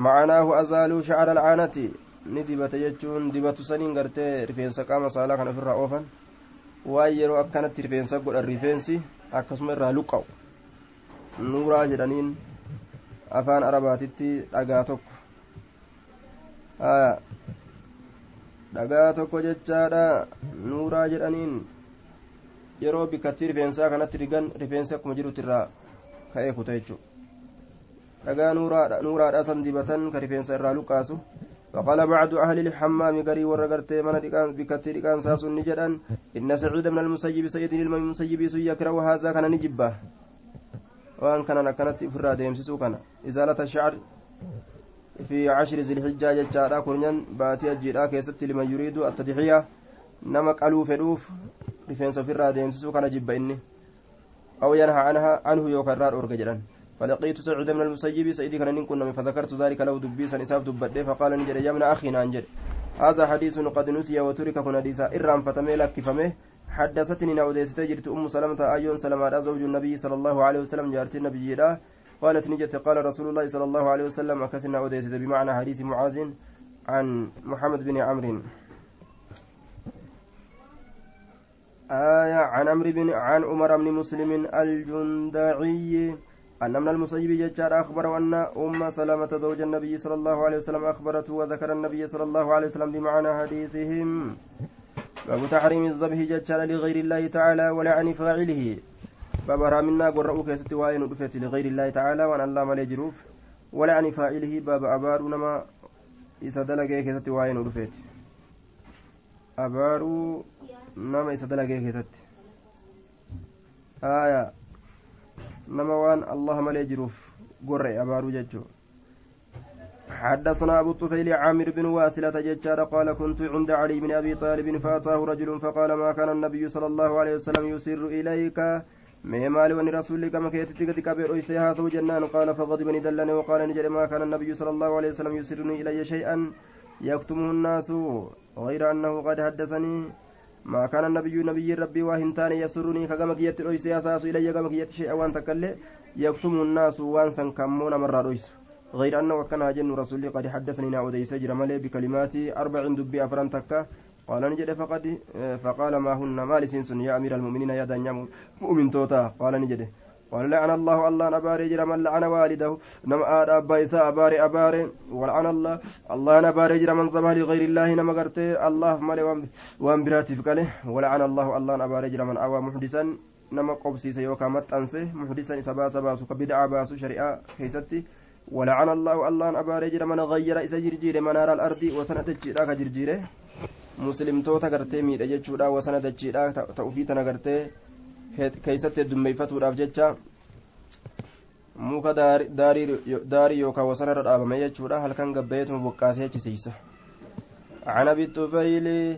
macanaahu azaaluu shacra alcaanati ni dibate jechuun dibatu saniin gartee rifeensa qaama saalaa kan ofirraa oofan waan yeroo akkanatti rifeensa godhan rifeensi akkasuma irraa luqqa'u nuuraa jedhaniin afaan arabaatitti dhagaa tokko dhagaa tokko jechaadha nuuraa jedhaniin yeroo bikkattii rifeensaa kanatti rigan rifeensi akkuma jirutti irraa ka'ee kuta jechuudha dhagaa nuuraadhaa san dibatan ka rifeensa irraa luqqaasu فقال بعض أهل الحمام قري ورقرتي من بكتي لكان ساس نجدا إن سعيد من المسيب سيد المسيب يكره هذا كان نجبة. وأن كان كانت إفراد يمسسو كان. إزالة الشعر في عشر ذي الحجة جتشارا كورنيان باتي الجيرا كيست لمن يريد التضحية. نمك ألو فدوف rifeensa ofirraa deemsisuu kana jibba inni أو ينهى عنها عنه يوكرار أورججرا فلقيت سعيد من المسيب سيدي كان نكون فذكرت ذلك له دبيسا إساف دبدي فقال نجد يا ابن أخي نانجد هذا حديث قد نسي وترك كن حديثا إرام فتمي لك فمه. حدثتني نعوديس تجرت أم سلمة أيون سلمة زوج النبي صلى الله عليه وسلم جارت النبي لا قالت نجت قال رسول الله صلى الله عليه وسلم أكسن نعوديس بمعنى حديث معاذ عن محمد بن عمرو. آية عن عمرو بن عن عمر بن مسلم الجندعي. أن من المسيب ججار أخبر أن أم سلمة زوج النبي صلى الله عليه وسلم أخبرته وذكر النبي صلى الله عليه وسلم بمعنى حديثهم. باب تحريم الذبح ججار لغير الله تعالى ولعن فاعله. باب رامنا قرأوا كيست وائن رفت لغير الله تعالى وأن الله ملي جروف. ولعن فاعله باب أبارو نما إذا دلقى كيست وائن رفت أبارو nama isa dalagee keessatti aya nama waan allah malee jiruuf gorre abaaruu jechuu حدثنا أبو الطفيل عامر بن واسلة ججار قال كنت عند علي بن أبي طالب فأتاه رجل فقال ما كان النبي صلى الله عليه وسلم يسر إليك؟ ما مال ون رسولك كما كيتتك تكبر إيسيها سو جنان. قال فغضبني دلني وقال نجري ما كان النبي صلى الله عليه وسلم يسرني إلي شيئا يكتمه الناس غير أنه قد حدثني. ما كان النبي نبي ربي وهنتان يسرني كما كيت رويس ياساس إلي كما كيت شيئا وان تكلي. يكتم الناس وان سنكمون مرة رويس. غير أنه وكان جن رسولي قد حدثني نعود يسجر ملي بكلمات أربع دبي أفران تكا. قال نجد فقد فقال ما هن مال سنسن يا أمير المؤمنين يا دنيا مؤمن توتا. قال نجد قال لعن الله الله نباري جرى من لعن والده. نم آد أبا إساء أباري أباري. ولعن الله الله نباري جرى من ذبح لغير الله نم قرتي الله مالي وان براتي فكاله ولعن الله الله نباري جرى من أوى محدثا. نم قبسي سيوكا متأنسي محدثا إسابا سباسو كبدعا باسو شريعة كيستي ولعن الله الله نباري جرى من غير إسا جرجير منار الأرض وسنة جيراك جرجيره muslimtoota gartee miidha jechuudha wasana dachiidha ta'ufii tana gartee keeysatti heddummeeffatuudhaaf jecha muka daarii yookaan wasana irra dhaabame jechuudha halkan gabbayeetuma boqqaasee hechisiisa عن ابي الطفيل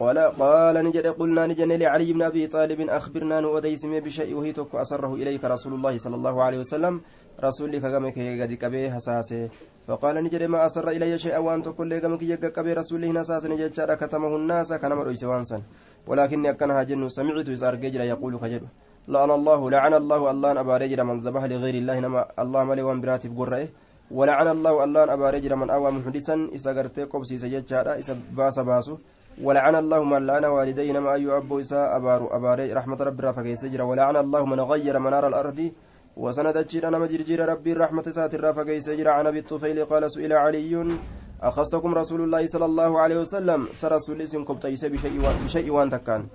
قال قال نجد قلنا نجن لعلي بن ابي طالب اخبرنا نوديسم بشيء وهي تك اسره اليك رسول الله صلى الله عليه وسلم رسولك كمك قد كبه حساسه فقال نجد ما أسر إلي شيئا وأن تقول لك كمك يق كبه رسوله نساس نجد كتمه الناس كان مرؤيس وانسا ولكني اكنها جن سمعت يزار جيجل يقول كجد لعن الله لعن الله الله أبا رجل من ذبح لغير الله نما الله ملي وان براتب قرأه. ولعن الله الله أبا رجل من أوى محدثا. إسا قرتي قبسي سجد إسا باس باسو. ولعن الله من لعن والديه نما أيو أبو إساء أبارو أباري رحمة ربي رافق يسجر ولعن الله من غير منار الأرض. وسند الجير نما جرجير ربي رحمة سات رافق يسجر عن أبي الطفيل قال سئل علي أخصكم رسول الله صلى الله عليه وسلم؟ سرسول اسم كبتيس بشيء, بشيء وان تكان.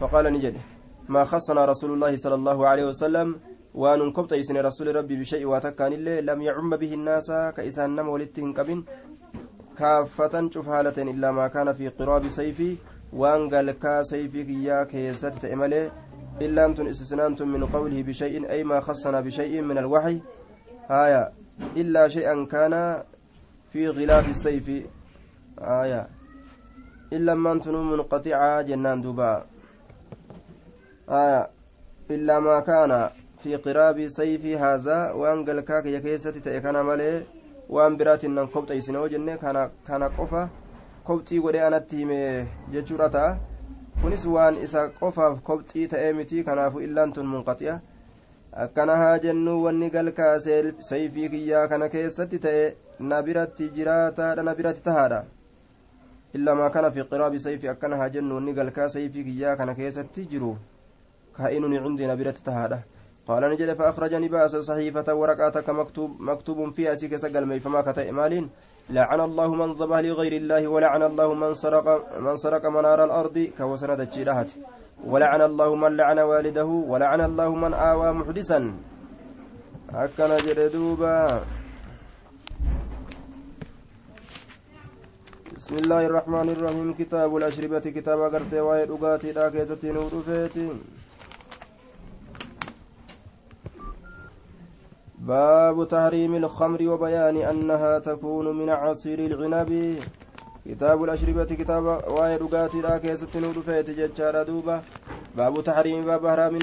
فقال نجد ما خصنا رسول الله صلى الله عليه وسلم؟ وان كبتيسن رسول ربي بشيء واتكان اللي لم يعم به الناس كإسان نم ولتهن كبن. كافة شوف إلا ما كان في قراب سيفي وان قال كا سيفي كيا كيست تأمله. إلا أنتم استثنانتم من قوله بشيء أي ما خصنا بشيء من الوحي آية إلا شيئا كان في غلاف السيف آية إلا ما أنتم منقطعا جنان دبا آية إلا ما كان في قراب سيف هذا وان قال كاك يكيست تأكنا waan biraatiin nan kobxeysine hoo jenne kana qofa. Kobxii godhee anatti hime jechuudha ta'a. Kunis waan isa qofaaf kobxii ta'ee miti kanaafu illaan tun munqaxi'a akkana haa jennu wanni galkaa sayfii kiyyaa kana keessatti ta'e na biratti jiraataadha na biratti tahaadha illaa maa kana fi qiraabi sayfii akkana haa jennu wanni galkaa sayfii kiyyaa kana keessatti jiru kaa'inuni cindii na biratti tahaadha قال نجد فأخرجني بأس صحيفة ورقاتك مكتوب مكتوب فيها سيك سقل فما كتئ مالين لعن الله من ذبح لغير الله ولعن الله من سرق من سرق منار الأرض كوسنة الجيرات ولعن الله من لعن والده ولعن الله من آوى محدثا. أكن جردوبا بسم الله الرحمن الرحيم. كتاب الأشربة كتاب قرتي وايد أقاتي لا كيستي نور باب تحريم الخمر وبيان أنها تكون من عصير العنب. كتاب الأشربة كتاب واي رقاتي لا كيست نور فيت ججار دوبة. باب تحريم باب حرام.